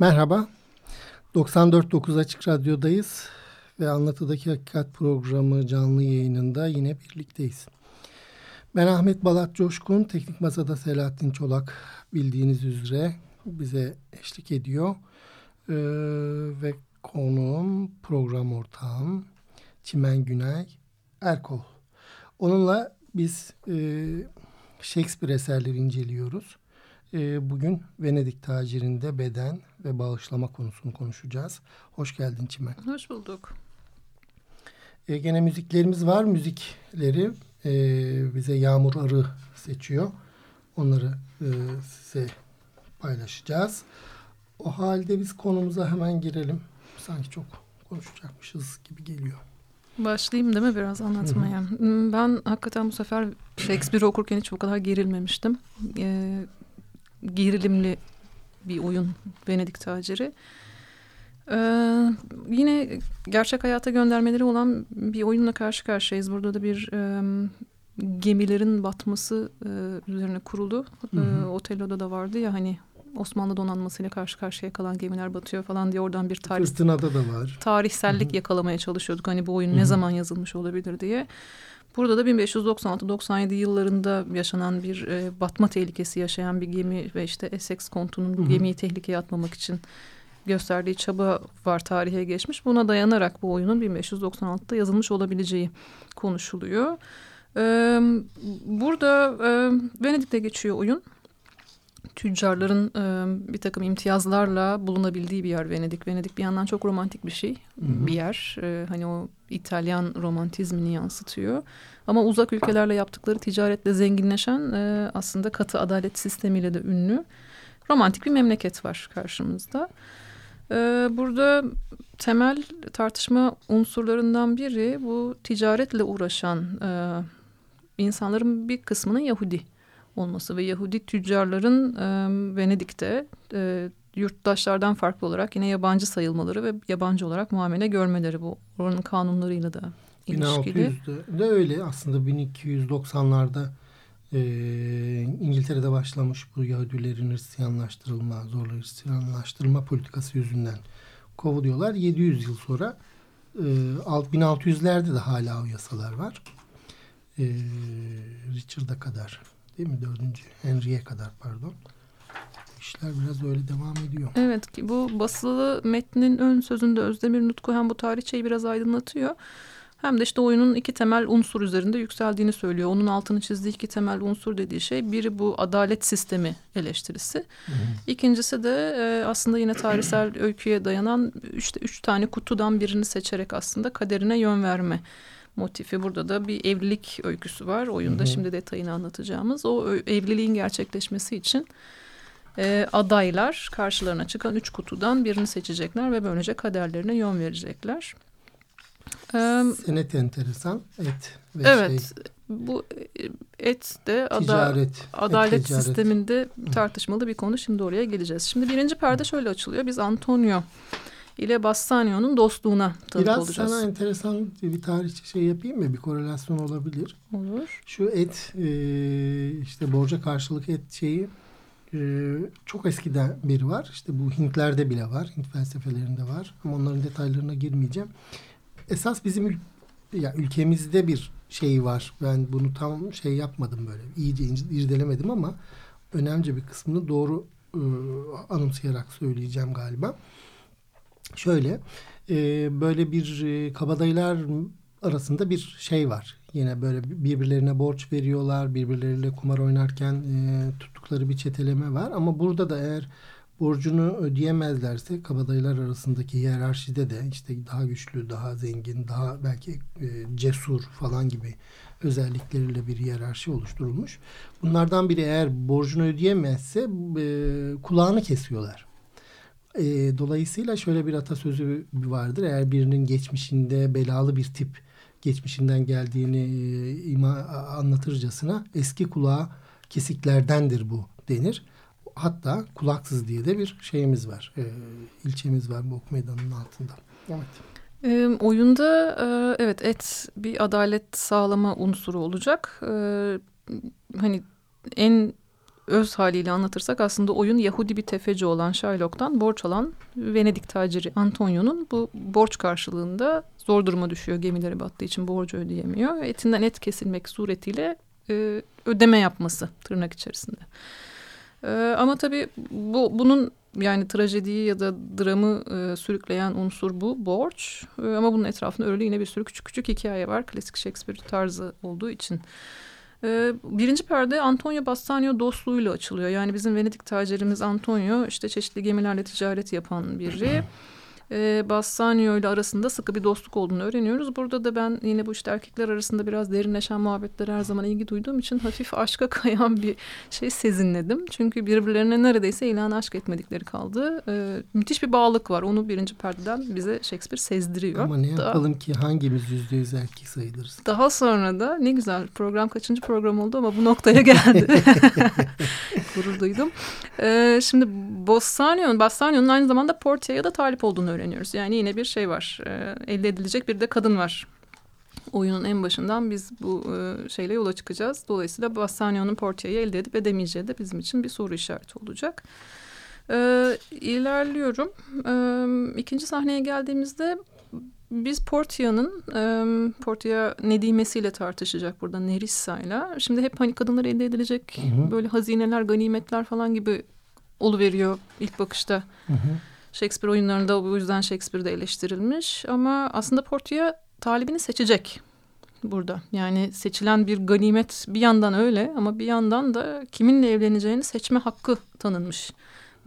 Merhaba, 94.9 Açık Radyo'dayız ve Anlatıdaki Hakikat programı canlı yayınında yine birlikteyiz. Ben Ahmet Balat Coşkun, Teknik Masada Selahattin Çolak bildiğiniz üzere bize eşlik ediyor. Ee, ve konuğum, program ortağım Çimen Günay Erkol. Onunla biz e, Shakespeare eserleri inceliyoruz. E, bugün Venedik tacirinde beden ve bağışlama konusunu konuşacağız. Hoş geldin Çimen. Hoş bulduk. E, gene müziklerimiz var. Müzikleri e, bize Yağmur Arı seçiyor. Onları e, size paylaşacağız. O halde biz konumuza hemen girelim. Sanki çok konuşacakmışız gibi geliyor. Başlayayım değil mi biraz anlatmaya? Hı hı. Ben hakikaten bu sefer Shakespeare okurken hiç bu kadar gerilmemiştim. Ee, gerilimli bir oyun Venedik taciri. Ee, yine gerçek hayata göndermeleri olan bir oyunla karşı karşıyayız. Burada da bir e, gemilerin batması e, üzerine kurulu. Hı hı. E, Otello'da da vardı ya hani Osmanlı donanmasıyla karşı karşıya kalan gemiler batıyor falan diye oradan bir tarih Fırtınada da var. Tarihsellik Hı-hı. yakalamaya çalışıyorduk. Hani bu oyun Hı-hı. ne zaman yazılmış olabilir diye. Burada da 1596-97 yıllarında yaşanan bir e, batma tehlikesi yaşayan bir gemi ve işte Essex kontunun bu gemiyi tehlikeye atmamak için gösterdiği çaba var tarihe geçmiş. Buna dayanarak bu oyunun 1596'da yazılmış olabileceği konuşuluyor. Ee, burada e, Venedik'te geçiyor oyun tüccarların e, bir takım imtiyazlarla bulunabildiği bir yer Venedik. Venedik bir yandan çok romantik bir şey, hı hı. bir yer. E, hani o İtalyan romantizmini yansıtıyor. Ama uzak ülkelerle yaptıkları ticaretle zenginleşen e, aslında katı adalet sistemiyle de ünlü romantik bir memleket var karşımızda. E, burada temel tartışma unsurlarından biri bu ticaretle uğraşan e, insanların bir kısmının Yahudi olması ve Yahudi tüccarların e, Venedik'te e, yurttaşlardan farklı olarak yine yabancı sayılmaları ve yabancı olarak muamele görmeleri bu oranın kanunlarıyla da ilişkili. 1600'de de öyle aslında 1290'larda e, İngiltere'de başlamış bu Yahudilerin Hristiyanlaştırılma, zorla Hristiyanlaştırma politikası yüzünden kovuluyorlar. 700 yıl sonra e, 1600'lerde de hala o yasalar var. E, Richard'a kadar değil mi? Dördüncü Henry'e kadar pardon. İşler biraz öyle devam ediyor. Evet ki bu basılı metnin ön sözünde Özdemir Nutku hem bu tarihçeyi biraz aydınlatıyor. Hem de işte oyunun iki temel unsur üzerinde yükseldiğini söylüyor. Onun altını çizdiği iki temel unsur dediği şey biri bu adalet sistemi eleştirisi. Hı hı. İkincisi de e, aslında yine tarihsel öyküye dayanan işte üç tane kutudan birini seçerek aslında kaderine yön verme motifi. Burada da bir evlilik öyküsü var oyunda. Hı hı. Şimdi detayını anlatacağımız. O evliliğin gerçekleşmesi için e, adaylar karşılarına çıkan üç kutudan birini seçecekler ve böylece kaderlerine yön verecekler. Ee, Senet enteresan et ve evet, şey. Bu et de ada, adalet et sisteminde tartışmalı bir konu. Şimdi oraya geleceğiz. Şimdi birinci perde şöyle açılıyor. Biz Antonio ile Bassanio'nun dostluğuna tanık Biraz olacağız. Biraz sana enteresan bir tarihçi şey yapayım mı? Bir korelasyon olabilir. Olur. Şu et e, işte borca karşılık et şeyi e, çok eskiden beri var. İşte bu Hintlerde bile var. Hint felsefelerinde var. Ama onların detaylarına girmeyeceğim. Esas bizim ya ülkemizde bir şey var. Ben bunu tam şey yapmadım böyle. iyice irdelemedim ama önemli bir kısmını doğru e, anımsayarak söyleyeceğim galiba. Şöyle e, böyle bir e, kabadayılar arasında bir şey var. Yine böyle birbirlerine borç veriyorlar. Birbirleriyle kumar oynarken e, tuttukları bir çeteleme var. Ama burada da eğer borcunu ödeyemezlerse kabadayılar arasındaki hiyerarşide de işte daha güçlü, daha zengin, daha belki e, cesur falan gibi özellikleriyle bir hiyerarşi oluşturulmuş. Bunlardan biri eğer borcunu ödeyemezse e, kulağını kesiyorlar. E, dolayısıyla şöyle bir atasözü vardır. Eğer birinin geçmişinde belalı bir tip geçmişinden geldiğini e, ima, anlatırcasına eski kulağa kesiklerdendir bu denir. Hatta kulaksız diye de bir şeyimiz var. E, ilçemiz var bu ok meydanının altında. Evet. E, oyunda e, evet et bir adalet sağlama unsuru olacak. E, hani en öz haliyle anlatırsak aslında oyun Yahudi bir tefeci olan Shylock'tan borç alan Venedik taciri Antonio'nun bu borç karşılığında zor duruma düşüyor gemileri battığı için borcu ödeyemiyor. Etinden et kesilmek suretiyle e, ödeme yapması tırnak içerisinde. E, ama tabii bu bunun yani trajediyi ya da dramı e, sürükleyen unsur bu borç. E, ama bunun etrafında öyle yine bir sürü küçük küçük hikaye var. Klasik Shakespeare tarzı olduğu için. E, birinci perde Antonio Bassanio dostluğuyla açılıyor. Yani bizim Venedik tacirimiz Antonio işte çeşitli gemilerle ticaret yapan biri e, Bassanio ile arasında sıkı bir dostluk olduğunu öğreniyoruz. Burada da ben yine bu işte erkekler arasında biraz derinleşen muhabbetlere her zaman ilgi duyduğum için hafif aşka kayan bir şey sezinledim. Çünkü birbirlerine neredeyse ilan aşk etmedikleri kaldı. E, müthiş bir bağlılık var. Onu birinci perdeden bize Shakespeare sezdiriyor. Ama ne yapalım ki hangimiz yüzde yüz erkek sayılırız? Daha sonra da ne güzel program kaçıncı program oldu ama bu noktaya geldi. Gurur duydum. E, şimdi Bassanio'nun Bassanio'nun aynı zamanda Portia'ya da talip olduğunu öğreniyoruz öğreniyoruz. Yani yine bir şey var. E, elde edilecek bir de kadın var. Oyunun en başından biz bu e, şeyle yola çıkacağız. Dolayısıyla Bassanio'nun Portia'yı elde edip edemeyeceği de bizim için bir soru işareti olacak. E, ilerliyorum. E, ikinci sahneye geldiğimizde biz Portia'nın e, Portia Nedimesi'yle tartışacak burada Nerissa'yla. Şimdi hep hani kadınlar elde edilecek hı hı. böyle hazineler, ganimetler falan gibi oluveriyor ilk bakışta. Hı hı. Shakespeare oyunlarında bu yüzden Shakespeare'de eleştirilmiş ama aslında Portia talibini seçecek burada. Yani seçilen bir ganimet bir yandan öyle ama bir yandan da kiminle evleneceğini seçme hakkı tanınmış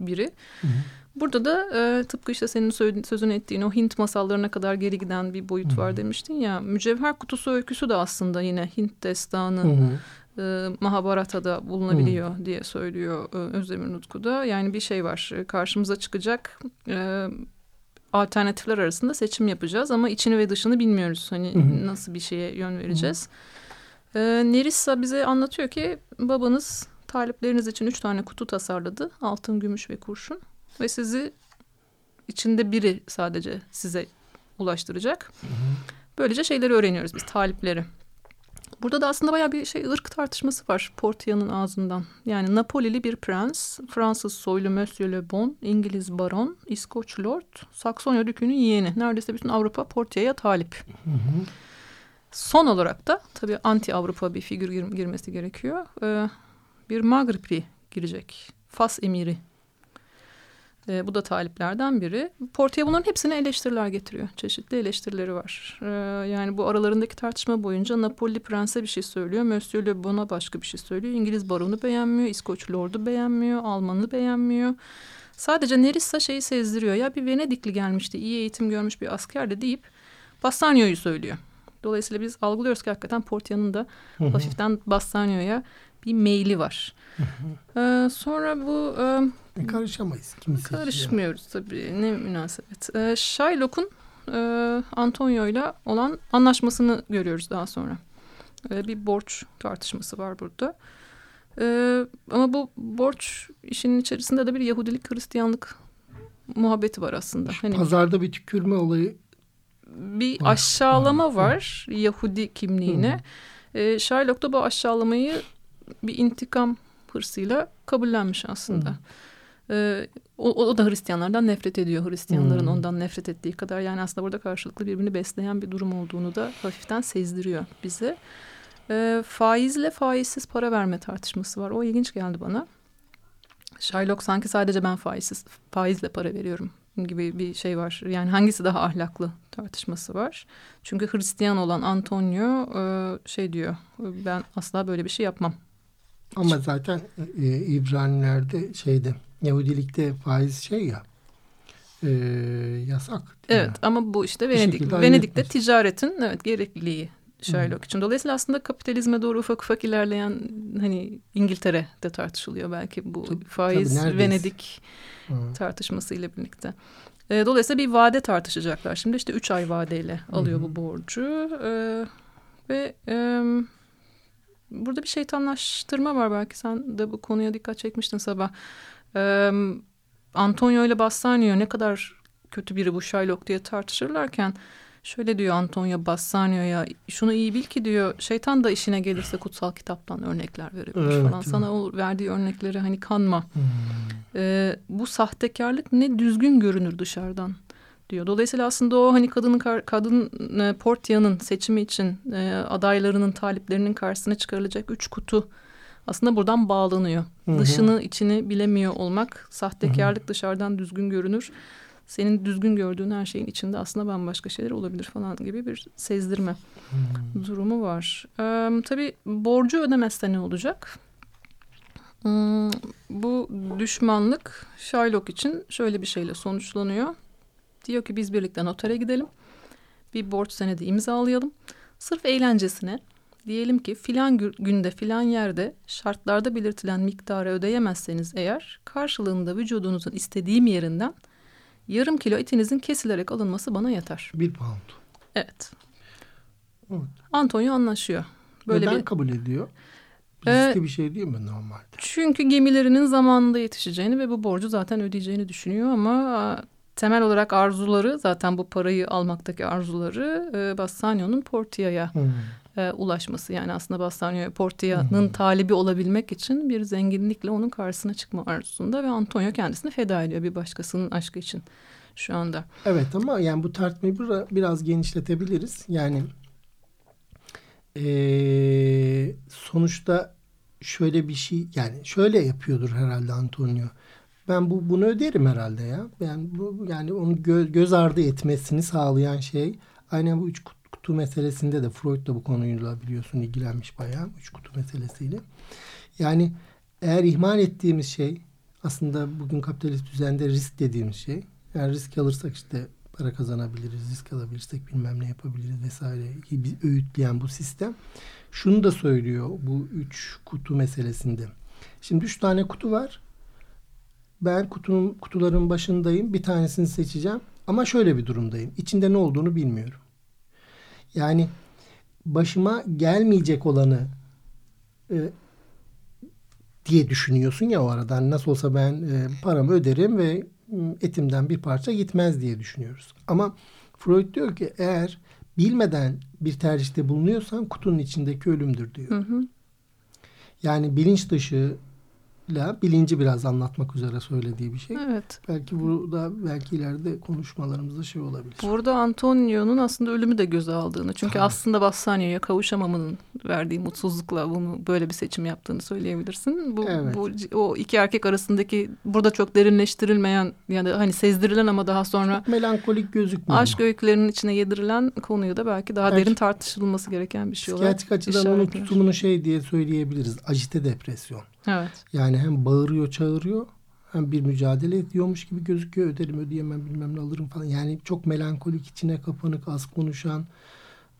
biri. Hı hı. Burada da e, tıpkı işte senin sözünü ettiğin o Hint masallarına kadar geri giden bir boyut hı hı. var demiştin ya. Mücevher kutusu öyküsü de aslında yine Hint destanı. Hı hı e, Mahabharata'da bulunabiliyor hmm. diye söylüyor e, Özdemir Nutku'da. Yani bir şey var e, karşımıza çıkacak e, alternatifler arasında seçim yapacağız ama içini ve dışını bilmiyoruz. Hani hmm. nasıl bir şeye yön vereceğiz. Hmm. E, Nerissa bize anlatıyor ki babanız talipleriniz için üç tane kutu tasarladı. Altın, gümüş ve kurşun. Ve sizi içinde biri sadece size ulaştıracak. Hı Böylece şeyleri öğreniyoruz biz talipleri. Burada da aslında bayağı bir şey ırk tartışması var Portia'nın ağzından. Yani Napolili bir prens, Fransız soylu Monsieur Le Bon, İngiliz baron, İskoç lord, Saksonya dükünün yeğeni. Neredeyse bütün Avrupa Portia'ya talip. Hı hı. Son olarak da tabii anti Avrupa bir figür gir girmesi gerekiyor. Ee, bir Magripli girecek. Fas emiri e, bu da taliplerden biri. Porti'ye bunların hepsine eleştiriler getiriyor. Çeşitli eleştirileri var. E, yani bu aralarındaki tartışma boyunca Napoli Prens'e bir şey söylüyor. Monsieur Le Bon'a başka bir şey söylüyor. İngiliz baronu beğenmiyor. İskoç lordu beğenmiyor. Almanı beğenmiyor. Sadece Nerissa şeyi sezdiriyor. Ya bir Venedikli gelmişti. iyi eğitim görmüş bir asker de deyip Bassanio'yu söylüyor. Dolayısıyla biz algılıyoruz ki hakikaten Portia'nın da hı hı. hafiften Bassanio'ya bir meyli var. ee, sonra bu... E, karışamayız. Kimisi karışmıyoruz seçiyor. tabii. Ne münasebet. Ee, Shylock'un e, Antonio ile olan anlaşmasını görüyoruz daha sonra. Ee, bir borç tartışması var burada. Ee, ama bu borç işinin içerisinde de bir Yahudilik Hristiyanlık muhabbeti var aslında. Hani, Pazarda bir tükürme olayı bir var. aşağılama var Yahudi kimliğine. Ee, Shylock da bu aşağılamayı bir intikam hırsıyla kabullenmiş aslında. Ee, o, o da Hristiyanlardan nefret ediyor. Hristiyanların hmm. ondan nefret ettiği kadar. Yani aslında burada karşılıklı birbirini besleyen bir durum olduğunu da hafiften sezdiriyor bize. Ee, faizle faizsiz para verme tartışması var. O ilginç geldi bana. Shylock sanki sadece ben faizsiz faizle para veriyorum gibi bir şey var. Yani hangisi daha ahlaklı tartışması var. Çünkü Hristiyan olan Antonio e, şey diyor ben asla böyle bir şey yapmam ama zaten e, İbranilerde şeyde Yahudilikte faiz şey ya e, yasak. Evet ama bu işte Venedik Venedik'te ticaretin evet gerekliliği Sherlock için. Dolayısıyla aslında kapitalizme doğru ufak ufak ilerleyen hani İngiltere'de tartışılıyor belki bu tabii, faiz tabii, Venedik hmm. tartışmasıyla birlikte. E, dolayısıyla bir vade tartışacaklar. Şimdi işte üç ay vadeyle alıyor hmm. bu borcu. E, ve e, burada bir şeytanlaştırma var belki sen de bu konuya dikkat çekmiştin sabah. E, Antonio ile Bassanio ne kadar kötü biri bu Shylock diye tartışırlarken şöyle diyor Antonio Bassanio'ya şunu iyi bil ki diyor şeytan da işine gelirse kutsal kitaptan örnekler verebilir evet, falan. Sana o verdiği örnekleri hani kanma. Hmm. Ee, bu sahtekarlık ne düzgün görünür dışarıdan diyor. Dolayısıyla aslında o hani kadının kadın e, Portia'nın seçimi için e, adaylarının taliplerinin karşısına çıkarılacak üç kutu aslında buradan bağlanıyor. Hı hı. Dışını içini bilemiyor olmak sahtekarlık hı hı. dışarıdan düzgün görünür senin düzgün gördüğün her şeyin içinde aslında bambaşka şeyler olabilir falan gibi bir sezdirme hmm. durumu var. Ee, tabii borcu ödemezse ne olacak? Hmm, bu düşmanlık Shylock için şöyle bir şeyle sonuçlanıyor. Diyor ki biz birlikte notere gidelim. Bir borç senedi imzalayalım. Sırf eğlencesine diyelim ki filan günde filan yerde şartlarda belirtilen miktarı ödeyemezseniz eğer karşılığında vücudunuzun istediğim yerinden yarım kilo etinizin kesilerek alınması bana yeter. Bir pound. Evet. evet. Antonio anlaşıyor. Böyle Neden bir... kabul ediyor? Riskli ee, bir şey değil mi normalde? Çünkü gemilerinin zamanında yetişeceğini ve bu borcu zaten ödeyeceğini düşünüyor ama temel olarak arzuları zaten bu parayı almaktaki arzuları e, Bassanio'nun Portia'ya hmm e, ulaşması. Yani aslında Bassanio Portia'nın talibi olabilmek için bir zenginlikle onun karşısına çıkma arzusunda ve Antonio kendisini feda ediyor bir başkasının aşkı için şu anda. Evet ama yani bu tartmayı biraz genişletebiliriz. Yani e, sonuçta şöyle bir şey yani şöyle yapıyordur herhalde Antonio. Ben bu bunu öderim herhalde ya. Yani bu yani onu gö göz ardı etmesini sağlayan şey aynen bu üç kutu meselesinde de Freud da bu konuyla biliyorsun ilgilenmiş bayağı. Üç kutu meselesiyle. Yani eğer ihmal ettiğimiz şey aslında bugün kapitalist düzende risk dediğimiz şey. Eğer risk alırsak işte para kazanabiliriz, risk alabilirsek bilmem ne yapabiliriz vesaire gibi öğütleyen bu sistem. Şunu da söylüyor bu üç kutu meselesinde. Şimdi üç tane kutu var. Ben kutunun kutuların başındayım. Bir tanesini seçeceğim. Ama şöyle bir durumdayım. İçinde ne olduğunu bilmiyorum. Yani başıma gelmeyecek olanı e, diye düşünüyorsun ya o arada. Hani nasıl olsa ben e, paramı öderim ve etimden bir parça gitmez diye düşünüyoruz. Ama Freud diyor ki eğer bilmeden bir tercihte bulunuyorsan kutunun içindeki ölümdür diyor. Hı hı. Yani bilinç dışı ile bilinci biraz anlatmak üzere söylediği bir şey. Evet. Belki burada belki ileride konuşmalarımızda şey olabilir. Burada Antonio'nun aslında ölümü de göze aldığını. Çünkü ha. aslında Bassanio'ya kavuşamamanın verdiği mutsuzlukla bunu böyle bir seçim yaptığını söyleyebilirsin. Bu, evet. bu o iki erkek arasındaki burada çok derinleştirilmeyen yani hani sezdirilen ama daha sonra çok melankolik gözükmüyor. Aşk öykülerinin içine yedirilen konuyu da belki daha belki, derin tartışılması gereken bir şey olarak. Psikiyatrik açıdan onun tutumunu şey diye söyleyebiliriz. Ajite depresyon. Evet. Yani hem bağırıyor çağırıyor hem bir mücadele ediyormuş gibi gözüküyor. Öderim ödeyemem bilmem ne alırım falan. Yani çok melankolik içine kapanık az konuşan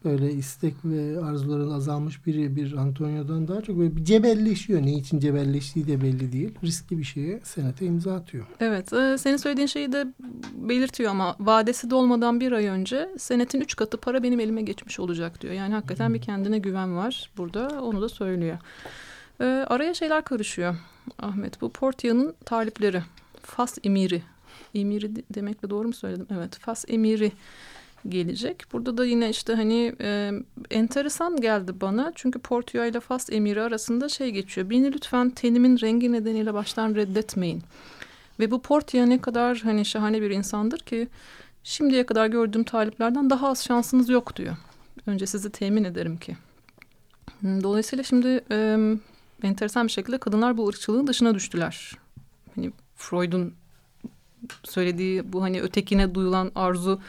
böyle istek ve arzuların azalmış biri bir Antonio'dan daha çok böyle bir cebelleşiyor. Ne için cebelleştiği de belli değil. Riskli bir şeye senete imza atıyor. Evet. E, senin söylediğin şeyi de belirtiyor ama vadesi dolmadan bir ay önce senetin üç katı para benim elime geçmiş olacak diyor. Yani hakikaten hmm. bir kendine güven var burada. Onu da söylüyor. E, araya şeyler karışıyor Ahmet. Bu Portia'nın talipleri. Fas emiri. Emiri demekle doğru mu söyledim? Evet. Fas emiri gelecek. Burada da yine işte hani e, enteresan geldi bana. Çünkü Portia ile Fas emiri arasında şey geçiyor. Beni lütfen tenimin rengi nedeniyle baştan reddetmeyin. Ve bu Portia ne kadar hani şahane bir insandır ki şimdiye kadar gördüğüm taliplerden daha az şansınız yok diyor. Önce sizi temin ederim ki. Dolayısıyla şimdi e, enteresan bir şekilde kadınlar bu ırkçılığın dışına düştüler. Hani Freud'un söylediği bu hani ötekine duyulan arzu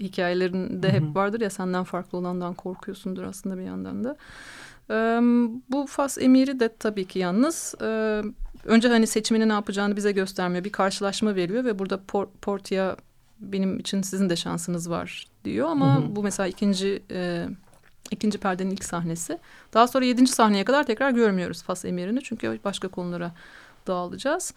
hikayelerinde hep vardır ya senden farklı olandan korkuyorsundur aslında bir yandan da. Ee, bu Fas emiri de tabii ki yalnız e, önce hani seçimini ne yapacağını bize göstermiyor. Bir karşılaşma veriyor ve burada Por Portia benim için sizin de şansınız var diyor ama hı hı. bu mesela ikinci e, ikinci perdenin ilk sahnesi. Daha sonra yedinci sahneye kadar tekrar görmüyoruz Fas emirini çünkü başka konulara dağılacağız.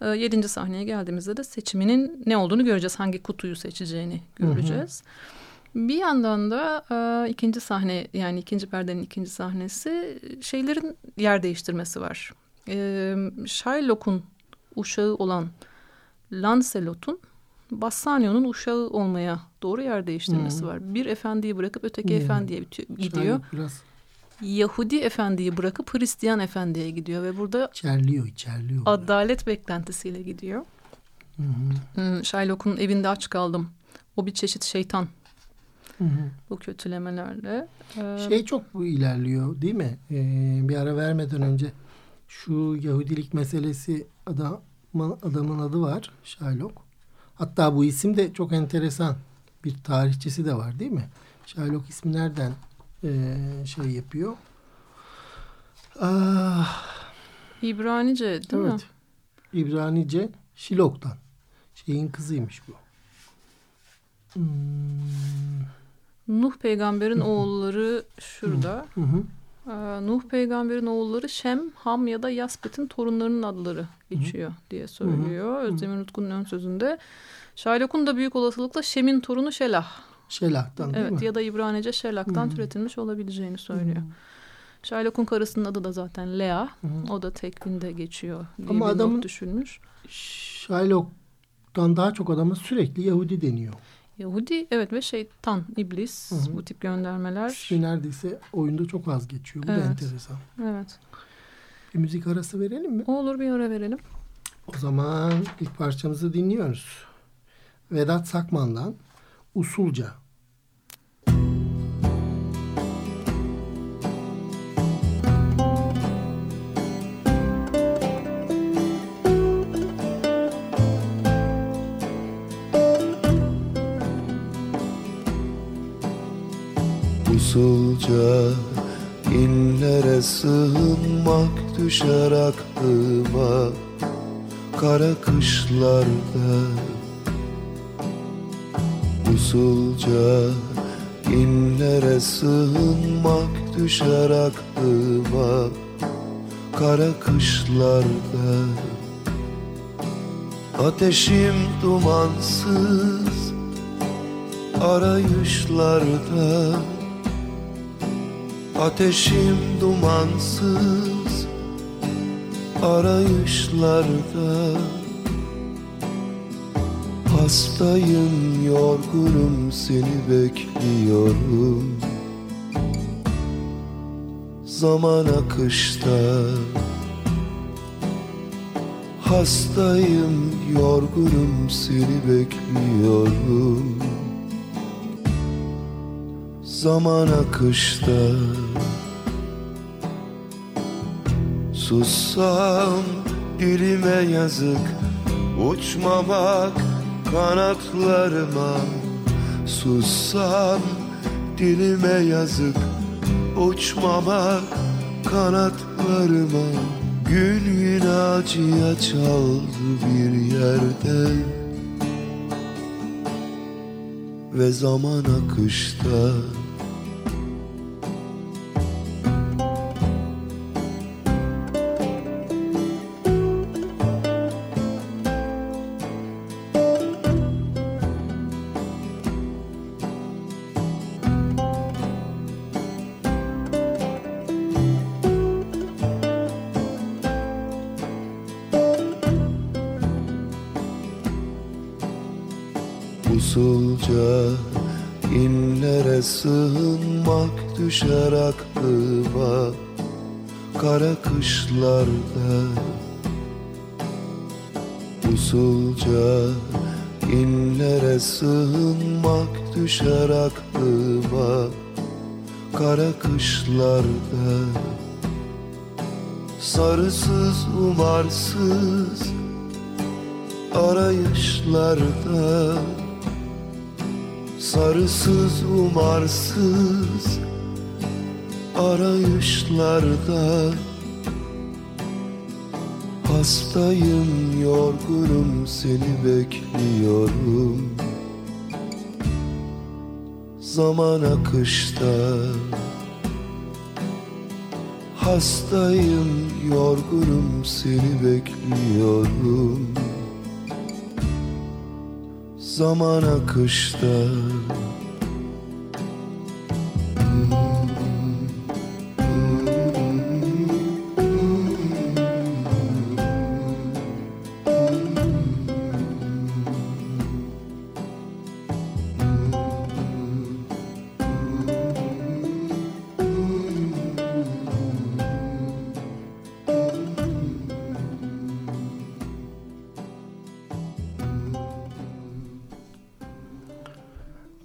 E, yedinci sahneye geldiğimizde de seçiminin ne olduğunu göreceğiz. Hangi kutuyu seçeceğini göreceğiz. Hı hı. Bir yandan da e, ikinci sahne yani ikinci perdenin ikinci sahnesi şeylerin yer değiştirmesi var. E, Shylock'un uşağı olan Lancelot'un Bassanio'nun uşağı olmaya doğru yer değiştirmesi hmm. var. Bir efendiyi bırakıp öteki hmm. efendiye gidiyor. Biraz... Yahudi efendiyi bırakıp Hristiyan efendiye gidiyor ve burada içerliyor, içerliyor. Adalet beklentisiyle gidiyor. Hı hı. Shylock'un evinde aç kaldım. O bir çeşit şeytan. Hı hı. Bu kötülemelerle. Ee, şey çok bu ilerliyor değil mi? Ee, bir ara vermeden önce şu Yahudilik meselesi adam, adamın adı var Shylock. Hatta bu isim de çok enteresan. Bir tarihçisi de var değil mi? Sherlock ismi nereden e, şey yapıyor? Ah, İbranice değil evet. mi? İbranice Şilok'tan. Şeyin kızıymış bu. Hmm. Nuh peygamberin oğulları şurada. Hı hı. Ee, Nuh peygamberin oğulları Şem, Ham ya da Yaspet'in torunlarının adları geçiyor diye söylüyor. Özdemir Utku'nun ön sözünde. Şaylok'un da büyük olasılıkla Şem'in torunu Şelah. Şelah'tan değil evet, mi? Ya da İbranice Şelah'tan hmm. türetilmiş olabileceğini söylüyor. Sherlock'un karısının adı da zaten Lea. Hmm. O da tekvinde geçiyor diye Ama bir adamın, not düşülmüş. Sherlock'tan daha çok adama sürekli Yahudi deniyor. Yahudi evet ve şeytan, iblis Hı-hı. bu tip göndermeler. İsmi neredeyse oyunda çok az geçiyor. Bu evet. da enteresan. Evet. Bir müzik arası verelim mi? Olur bir ara verelim. O zaman ilk parçamızı dinliyoruz. Vedat Sakman'dan Usulca. Usulca inlere sığınmak düşer aklıma. Kara kışlarda Usulca inlere sığınmak düşer aklıma. Kara kışlarda Ateşim dumansız arayışlarda Ateşim dumansız arayışlarda. Hastayım yorgunum seni bekliyorum. Zaman akışta. Hastayım yorgunum seni bekliyorum Zaman akışta Sussam dilime yazık Uçmamak kanatlarıma. Sussam dilime yazık Uçmamak kanatlarıma. Gün yine acıya çaldı bir yerde. Ve zaman akışta usulca inlere sığınmak düşer aklıma. Kara kışlarda Usulca inlere sığınmak düşer aklıma. Kara kışlarda Sarısız umarsız arayışlarda Sarısız umarsız arayışlarda Hastayım yorgunum seni bekliyorum. Zaman akışta hastayım yorgunum seni bekliyorum Zaman akışta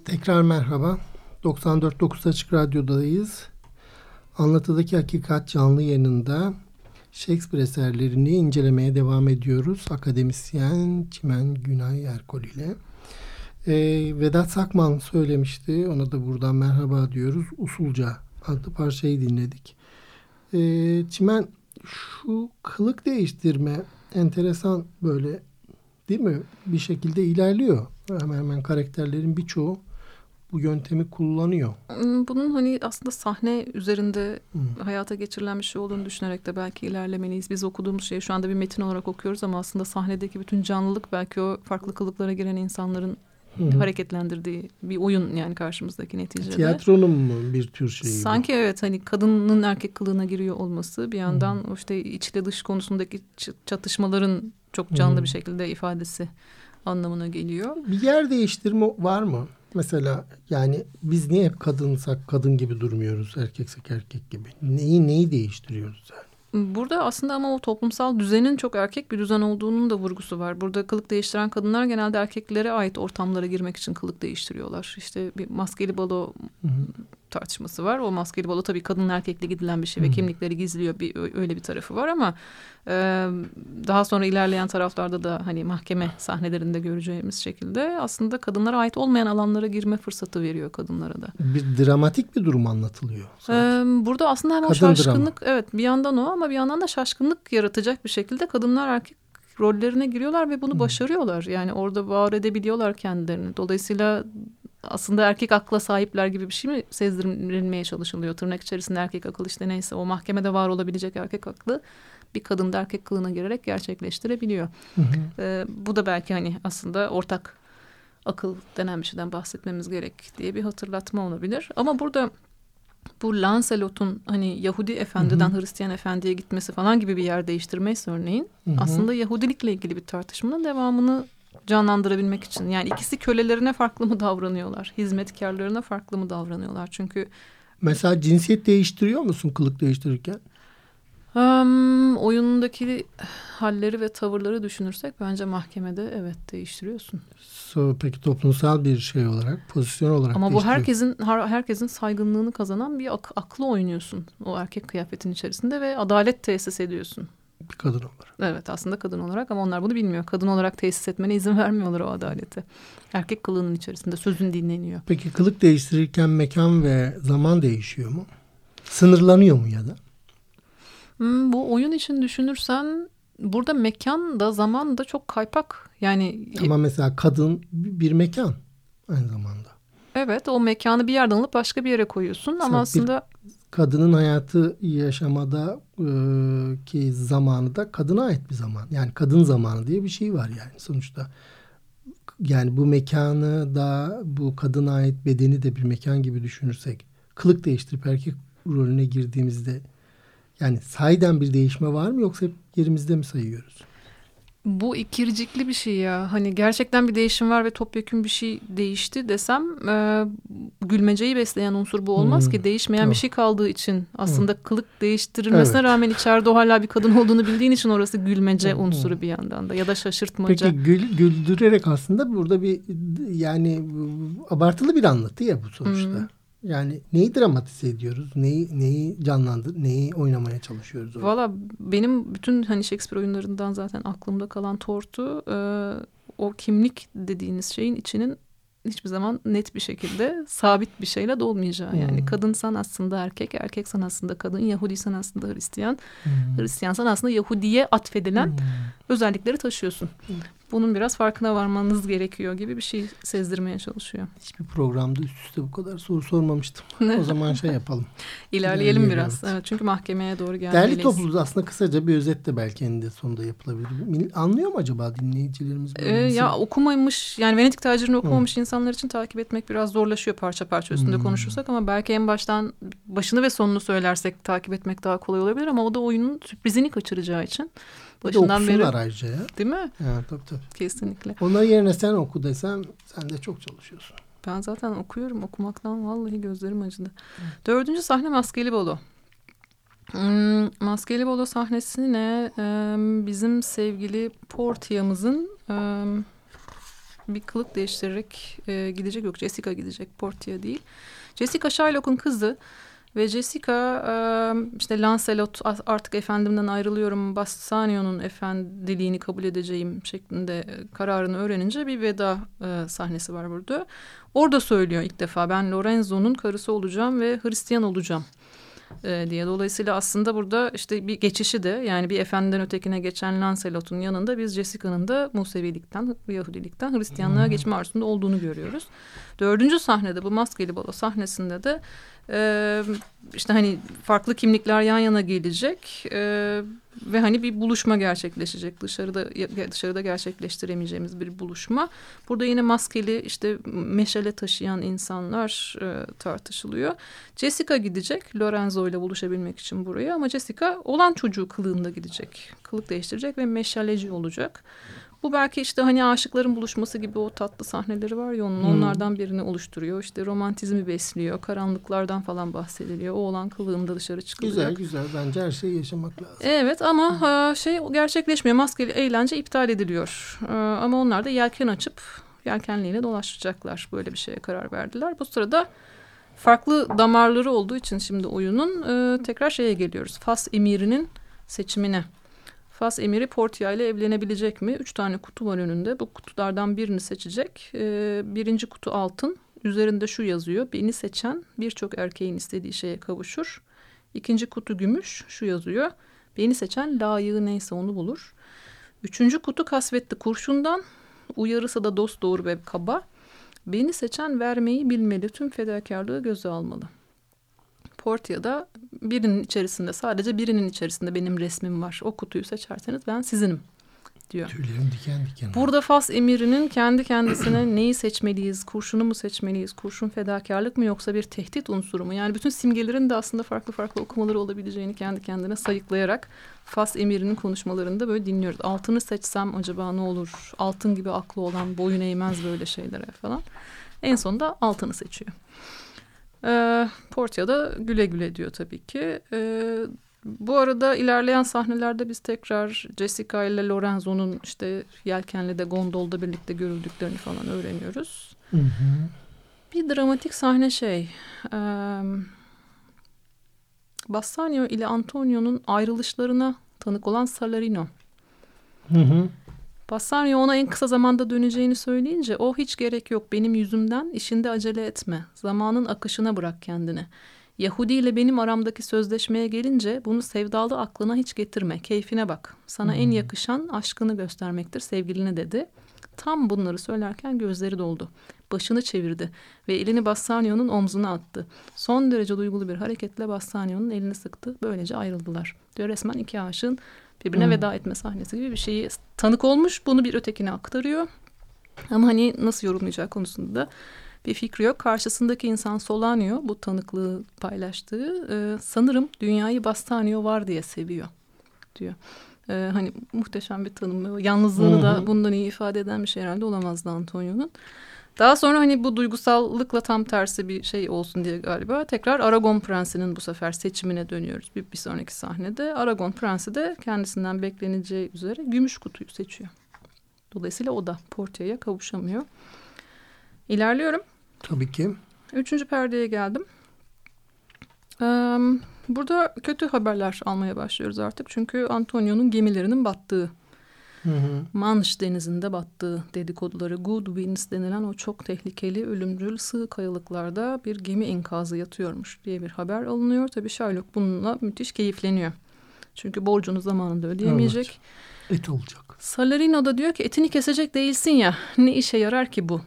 Tekrar merhaba. 94.9 Açık Radyo'dayız. Anlatıdaki Hakikat canlı yayınında Shakespeare eserlerini incelemeye devam ediyoruz. Akademisyen Çimen Günay Erkol ile. Ee, Vedat Sakman söylemişti. Ona da buradan merhaba diyoruz. Usulca adlı parçayı dinledik. Ee, Çimen şu kılık değiştirme enteresan böyle değil mi? Bir şekilde ilerliyor. Hemen hemen karakterlerin birçoğu bu yöntemi kullanıyor. Hmm, bunun hani aslında sahne üzerinde Hmm. hayata geçirilen bir şey olduğunu düşünerek de belki ilerlemeliyiz. Biz okuduğumuz şeyi şu anda bir metin olarak okuyoruz ama aslında sahnedeki bütün canlılık belki o farklı kılıklara giren insanların Hı hı. hareketlendirdiği bir oyun yani karşımızdaki neticede. Tiyatronun mu bir tür şeyi bu? Sanki evet hani kadının erkek kılığına giriyor olması bir yandan işte içle dış konusundaki çatışmaların çok canlı Hı. bir şekilde ifadesi anlamına geliyor. Bir yer değiştirme var mı? Mesela yani biz niye hep kadınsak kadın gibi durmuyoruz, erkeksek erkek gibi? Neyi neyi değiştiriyoruz yani? Burada aslında ama o toplumsal düzenin çok erkek bir düzen olduğunun da vurgusu var. Burada kılık değiştiren kadınlar genelde erkeklere ait ortamlara girmek için kılık değiştiriyorlar. İşte bir maskeli balo Hı hı. Tartışması var. O maskeli balo tabii kadın erkekle gidilen bir şey ve kimlikleri gizliyor. Bir öyle bir tarafı var ama e, daha sonra ilerleyen taraflarda da hani mahkeme sahnelerinde göreceğimiz şekilde aslında kadınlara ait olmayan alanlara girme fırsatı veriyor kadınlara da. Bir dramatik bir durum anlatılıyor. Sanki. burada aslında hem o Kadın drama. şaşkınlık evet bir yandan o ama bir yandan da şaşkınlık yaratacak bir şekilde kadınlar erkek rollerine giriyorlar ve bunu başarıyorlar. Yani orada var edebiliyorlar kendilerini. Dolayısıyla aslında erkek akla sahipler gibi bir şey mi sezdirilmeye çalışılıyor? Tırnak içerisinde erkek akıl işte neyse o mahkemede var olabilecek erkek aklı bir kadın da erkek kılığına girerek gerçekleştirebiliyor. Hı hı. Ee, bu da belki hani aslında ortak akıl denen bir şeyden bahsetmemiz gerek diye bir hatırlatma olabilir. Ama burada bu Lancelot'un hani Yahudi efendiden Hı Hristiyan efendiye gitmesi falan gibi bir yer değiştirmesi örneğin Hı hı. aslında Yahudilikle ilgili bir tartışmanın devamını canlandırabilmek için. Yani ikisi kölelerine farklı mı davranıyorlar? Hizmetkarlarına farklı mı davranıyorlar? Çünkü Mesela cinsiyet değiştiriyor musun kılık değiştirirken? um, oyundaki halleri ve tavırları düşünürsek bence mahkemede evet değiştiriyorsun. So, peki toplumsal bir şey olarak, pozisyon olarak Ama bu herkesin her- herkesin saygınlığını kazanan bir ak- aklı oynuyorsun o erkek kıyafetin içerisinde ve adalet tesis ediyorsun. Bir kadın olarak. Evet aslında kadın olarak ama onlar bunu bilmiyor. Kadın olarak tesis etmene izin vermiyorlar o adaleti. Erkek kılığının içerisinde sözün dinleniyor. Peki kılık değiştirirken mekan ve zaman değişiyor mu? Sınırlanıyor mu ya da? Hmm, bu oyun için düşünürsen burada mekan da zaman da çok kaypak. Yani Ama mesela kadın bir mekan aynı zamanda. evet o mekanı bir yerden alıp başka bir yere koyuyorsun Mesela ama aslında Kadının hayatı yaşamada e, ki zamanı da kadına ait bir zaman. Yani kadın zamanı diye bir şey var yani sonuçta. Yani bu mekanı da bu kadına ait bedeni de bir mekan gibi düşünürsek kılık değiştirip erkek rolüne girdiğimizde yani sahiden bir değişme var mı yoksa hep yerimizde mi sayıyoruz? Bu ikircikli bir şey ya. Hani gerçekten bir değişim var ve topyekun bir şey değişti desem e, gülmeceyi besleyen unsur bu olmaz Hmm, ki. Değişmeyen tamam. bir şey kaldığı için aslında kılık değiştirilmesine Evet. rağmen içeride o hala bir kadın olduğunu bildiğin için orası gülmece Hmm. unsuru bir yandan da ya da şaşırtmaca. Peki gül, güldürerek aslında burada bir yani abartılı bir anlatı ya bu sonuçta. Hı. Yani neyi dramatize ediyoruz? Neyi neyi canlandır, neyi oynamaya çalışıyoruz? orada? Valla benim bütün hani Shakespeare oyunlarından zaten aklımda kalan tortu e, o kimlik dediğiniz şeyin içinin hiçbir zaman net bir şekilde sabit bir şeyle dolmayacağı. Yani Hmm. kadınsan aslında erkek, erkeksen aslında kadın, Yahudiysen aslında Hristiyan, Hmm. Hristiyansan aslında Yahudiye atfedilen Hmm. özellikleri taşıyorsun. Bunun biraz farkına varmanız gerekiyor gibi bir şey sezdirmeye çalışıyor. Hiçbir programda üst üste bu kadar soru sormamıştım. o zaman şey yapalım. İlerleyelim İlerleyelim, biraz. evet. Evet, çünkü mahkemeye doğru gelmeliyiz. Derli toplu aslında kısaca bir özet de belki eninde sonunda yapılabilir. Anlıyor mu acaba dinleyicilerimiz? Ee, ya okumamış yani Venedik tacirini okumamış insanlar için takip etmek biraz zorlaşıyor parça parça üstünde Hmm. konuşursak ama belki en baştan başını ve sonunu söylersek takip etmek daha kolay olabilir ama o da oyunun sürprizini kaçıracağı için Bir de başından beri ayrıca ya. değil mi? Ha, tabii tabii. Kesinlikle. Onlar yerine sen oku desem sen de çok çalışıyorsun. Ben zaten okuyorum. Okumaktan vallahi gözlerim acıdı. Dördüncü sahne Maskeli Bolo. Hmm, Maskeli Bolo sahnesine e, bizim sevgili Portia'mızın e, bir kılık değiştirerek e, gidecek. Yok Jessica gidecek. Portia değil. Jessica Shylock'un kızı. Ve Jessica e, işte Lancelot artık efendimden ayrılıyorum Bassanio'nun efendiliğini kabul edeceğim şeklinde kararını öğrenince bir veda e, sahnesi var burada. Orada söylüyor ilk defa ben Lorenzo'nun karısı olacağım ve Hristiyan olacağım e, diye. Dolayısıyla aslında burada işte bir geçişi de yani bir efendiden ötekine geçen Lancelot'un yanında biz Jessica'nın da Musevilikten, Yahudilikten Hristiyanlığa geçme arzusunda olduğunu görüyoruz. Dördüncü sahnede bu maskeli balo sahnesinde de e, işte hani farklı kimlikler yan yana gelecek e, ve hani bir buluşma gerçekleşecek dışarıda dışarıda gerçekleştiremeyeceğimiz bir buluşma. Burada yine maskeli işte meşale taşıyan insanlar e, tartışılıyor. Jessica gidecek Lorenzo ile buluşabilmek için buraya ama Jessica olan çocuğu kılığında gidecek. Kılık değiştirecek ve meşaleci olacak. Bu belki işte hani aşıkların buluşması gibi o tatlı sahneleri var ya onun Hmm. onlardan birini oluşturuyor. İşte romantizmi besliyor. Karanlıklardan falan bahsediliyor. O olan kılığında dışarı çıkılacak. Güzel güzel bence her şeyi yaşamak lazım. Evet ama ha, şey gerçekleşmiyor. Maskeli eğlence iptal ediliyor. Ee, ama onlar da yelken açıp yelkenliğiyle dolaşacaklar. Böyle bir şeye karar verdiler. Bu sırada farklı damarları olduğu için şimdi oyunun e, tekrar şeye geliyoruz. Fas emirinin seçimine. Fas emiri Portia ile evlenebilecek mi? Üç tane kutu var önünde. Bu kutulardan birini seçecek. Ee, birinci kutu altın. Üzerinde şu yazıyor. Beni seçen birçok erkeğin istediği şeye kavuşur. İkinci kutu gümüş. Şu yazıyor. Beni seçen layığı neyse onu bulur. Üçüncü kutu kasvetli kurşundan. Uyarısı da dost doğru ve kaba. Beni seçen vermeyi bilmeli. Tüm fedakarlığı göze almalı. Portia'da birinin içerisinde sadece birinin içerisinde benim resmim var. O kutuyu seçerseniz ben sizinim diyor. Tüylerim diken diken. Burada Fas emirinin kendi kendisine neyi seçmeliyiz, kurşunu mu seçmeliyiz, kurşun fedakarlık mı yoksa bir tehdit unsuru mu? Yani bütün simgelerin de aslında farklı farklı okumaları olabileceğini kendi kendine sayıklayarak Fas emirinin konuşmalarında böyle dinliyoruz. Altını seçsem acaba ne olur? Altın gibi aklı olan boyun eğmez böyle şeylere falan. En sonunda altını seçiyor. Ee, Portia da güle güle diyor tabii ki. Ee, bu arada ilerleyen sahnelerde biz tekrar Jessica ile Lorenzo'nun işte yelkenli de gondolda birlikte görüldüklerini falan öğreniyoruz. Hı hı. Bir dramatik sahne şey. E, Bassanio ile Antonio'nun ayrılışlarına tanık olan Salarino. Hı hı. Bassanio ona en kısa zamanda döneceğini söyleyince o hiç gerek yok benim yüzümden işinde acele etme. Zamanın akışına bırak kendini. Yahudi ile benim aramdaki sözleşmeye gelince bunu sevdalı aklına hiç getirme. Keyfine bak. Sana en yakışan aşkını göstermektir sevgiline dedi. Tam bunları söylerken gözleri doldu. Başını çevirdi ve elini Bassanio'nun omzuna attı. Son derece duygulu bir hareketle Bassanio'nun elini sıktı. Böylece ayrıldılar. Diyor resmen iki aşığın birbirine Hmm. veda etme sahnesi gibi bir şeyi tanık olmuş. Bunu bir ötekine aktarıyor. Ama hani nasıl yorumlayacağı konusunda da bir fikri yok. Karşısındaki insan Solanio bu tanıklığı paylaştığı e, sanırım dünyayı Bassanio var diye seviyor diyor. E, hani muhteşem bir tanım. Yalnızlığını Hı da bundan iyi ifade eden bir şey herhalde olamazdı Antonio'nun. Daha sonra hani bu duygusallıkla tam tersi bir şey olsun diye galiba tekrar Aragon Prensi'nin bu sefer seçimine dönüyoruz bir, bir sonraki sahnede. Aragon Prensi de kendisinden bekleneceği üzere gümüş kutuyu seçiyor. Dolayısıyla o da Portia'ya kavuşamıyor. İlerliyorum. Tabii ki. Üçüncü perdeye geldim. Ee, burada kötü haberler almaya başlıyoruz artık. Çünkü Antonio'nun gemilerinin battığı, Hı hı. Manş denizinde battığı dedikoduları, Good Winds denilen o çok tehlikeli, ölümcül sığ kayalıklarda bir gemi enkazı yatıyormuş diye bir haber alınıyor. Tabii Sherlock bununla müthiş keyifleniyor. Çünkü borcunu zamanında ödeyemeyecek. Evet. Et olacak. Salarino da diyor ki etini kesecek değilsin ya ne işe yarar ki bu?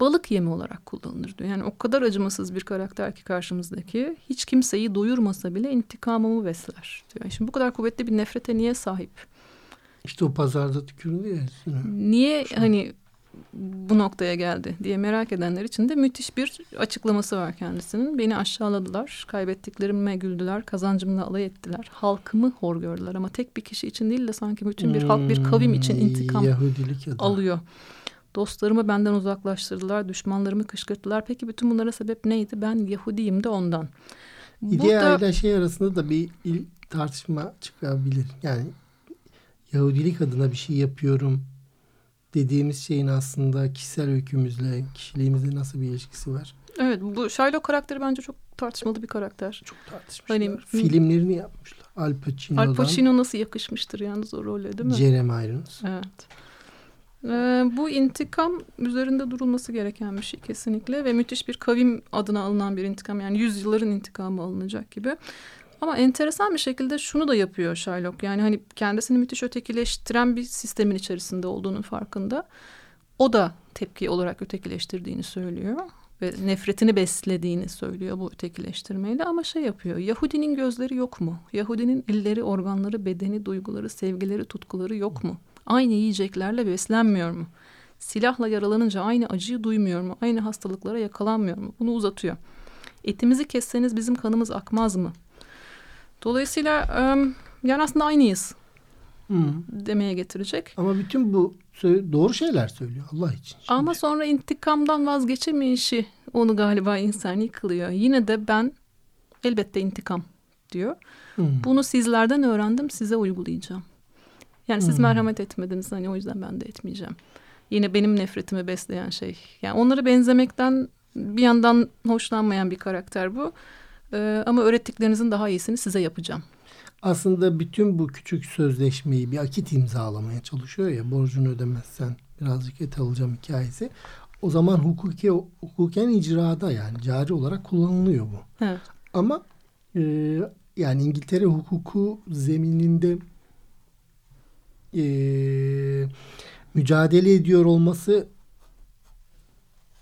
Balık yemi olarak kullanılır diyor. Yani o kadar acımasız bir karakter ki karşımızdaki hiç kimseyi doyurmasa bile intikamımı besler diyor. Şimdi bu kadar kuvvetli bir nefrete niye sahip? İşte o pazarda tükürüldü ya. Niye hani bu noktaya geldi diye merak edenler için de müthiş bir açıklaması var kendisinin. Beni aşağıladılar, kaybettiklerime güldüler, kazancımla alay ettiler, halkımı hor gördüler ama tek bir kişi için değil de sanki bütün bir halk bir kavim için Hmm, intikam Yahudilik ya da. alıyor. Dostlarımı benden uzaklaştırdılar, düşmanlarımı kışkırttılar. Peki bütün bunlara sebep neydi? Ben Yahudiyim de ondan. İdea ile şey arasında da bir il- tartışma çıkabilir. Yani Yahudilik adına bir şey yapıyorum dediğimiz şeyin aslında kişisel öykümüzle, kişiliğimizle nasıl bir ilişkisi var? evet bu Shylock karakteri bence çok tartışmalı bir karakter. Çok tartışmışlar. Hani- Filmlerini yapmışlar. Al Pacino'dan Al Pacino nasıl yakışmıştır yalnız o role değil mi? Jeremy Irons. Evet. Ee, bu intikam üzerinde durulması gereken bir şey kesinlikle ve müthiş bir kavim adına alınan bir intikam yani yüzyılların intikamı alınacak gibi. Ama enteresan bir şekilde şunu da yapıyor Sherlock. Yani hani kendisini müthiş ötekileştiren bir sistemin içerisinde olduğunun farkında. O da tepki olarak ötekileştirdiğini söylüyor ve nefretini beslediğini söylüyor bu ötekileştirmeyle ama şey yapıyor. Yahudinin gözleri yok mu? Yahudinin elleri, organları, bedeni, duyguları, sevgileri, tutkuları yok mu? Aynı yiyeceklerle beslenmiyor mu? Silahla yaralanınca aynı acıyı duymuyor mu? Aynı hastalıklara yakalanmıyor mu? Bunu uzatıyor. Etimizi kesseniz bizim kanımız akmaz mı? Dolayısıyla yani aslında aynıyız Hı. demeye getirecek. Ama bütün bu doğru şeyler söylüyor Allah için. Şimdi. Ama sonra intikamdan vazgeçemeyişi onu galiba insan yıkılıyor. Yine de ben elbette intikam diyor. Hı. Bunu sizlerden öğrendim size uygulayacağım. Yani siz Hmm. merhamet etmediniz hani o yüzden ben de etmeyeceğim. Yine benim nefretimi besleyen şey. Yani onlara benzemekten bir yandan hoşlanmayan bir karakter bu. Ee, ama öğrettiklerinizin daha iyisini size yapacağım. Aslında bütün bu küçük sözleşmeyi bir akit imzalamaya çalışıyor ya borcunu ödemezsen birazcık et alacağım hikayesi. O zaman hukuki hukuken icrada yani cari olarak kullanılıyor bu. Evet. Ama e, yani İngiltere hukuku zemininde e, mücadele ediyor olması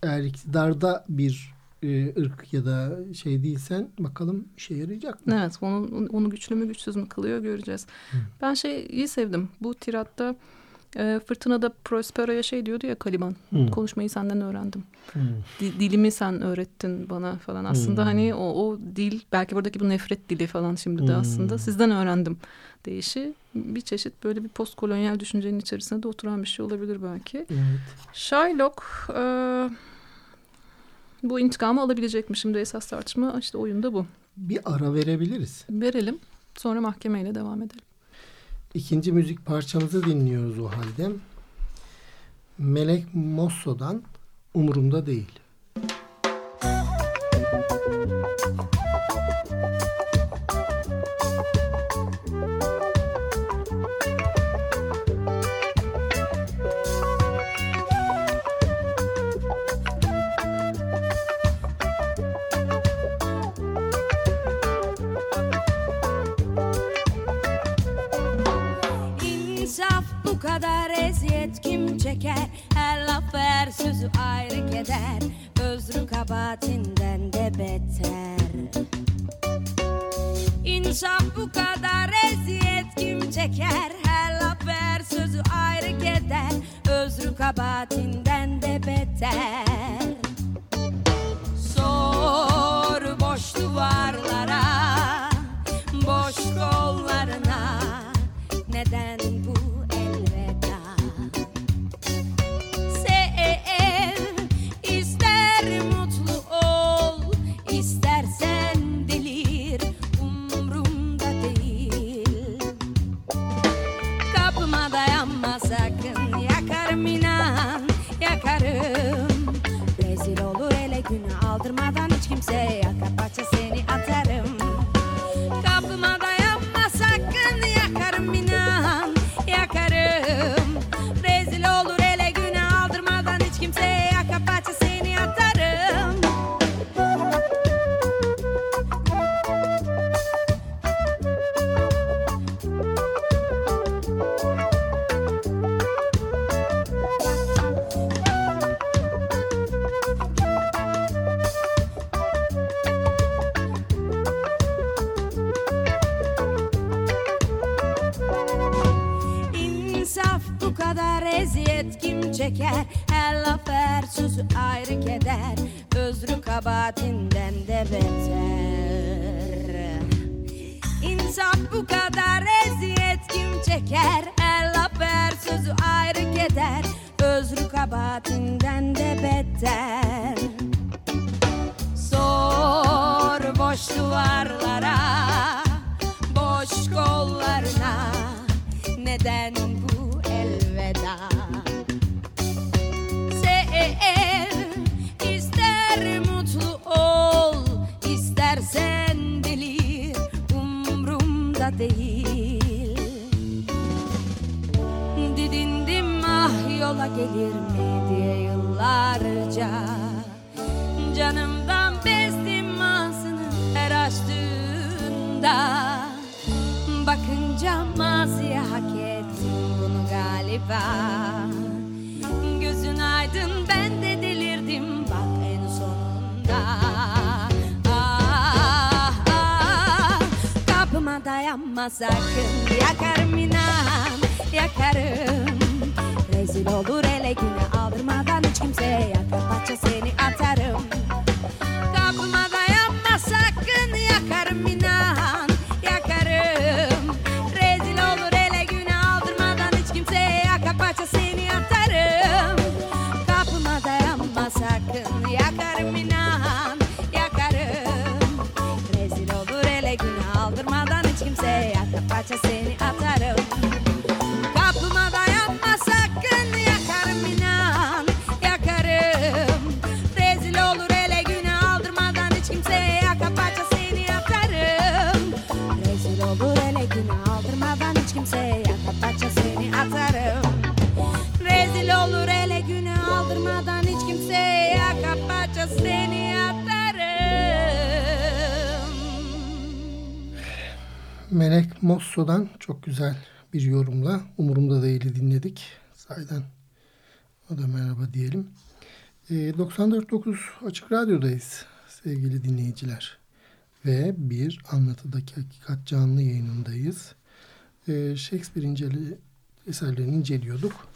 eğer iktidarda bir e, ırk ya da şey değilsen bakalım işe yarayacak mı? Evet onu, onu güçlü mü güçsüz mü kılıyor göreceğiz. Ben şey iyi sevdim. Bu tiratta e, Fırtınada Prospero'ya şey diyordu ya Kaliban. Hı. Konuşmayı senden öğrendim. Hı. Di- dilimi sen öğrettin bana falan. Aslında Hmm. hani o, o dil belki buradaki bu nefret dili falan şimdi de Hmm. aslında sizden öğrendim deyişi bir çeşit böyle bir postkolonyal düşüncenin içerisinde de oturan bir şey olabilir belki. Evet. Shylock e, bu intikamı alabilecek mi? Şimdi esas tartışma işte oyunda bu. Bir ara verebiliriz. Verelim sonra mahkemeyle devam edelim. İkinci müzik parçamızı dinliyoruz o halde. Melek Mosso'dan Umurumda Değil. Çeker. Her laf her sözü ayrı keder. Özrü kabatinden de beter. İnsaf bu kadar eziyet kim çeker? Her laf her sözü ayrı keder. Özrü kabatinden de beter. Sor boş duvarlara Boş kollarına dayanma sakın. Yakarım inan yakarım. Rezil olur ele güne aldırmadan hiç kimseye. Yakar Parça seni atarım Mosso'dan çok güzel bir yorumla Umurumda Değil'i dinledik. Sayeden o da merhaba diyelim. E, 94.9 Açık Radyo'dayız sevgili dinleyiciler. Ve bir anlatıdaki hakikat canlı yayınındayız. E, Shakespeare inceli, eserlerini inceliyorduk.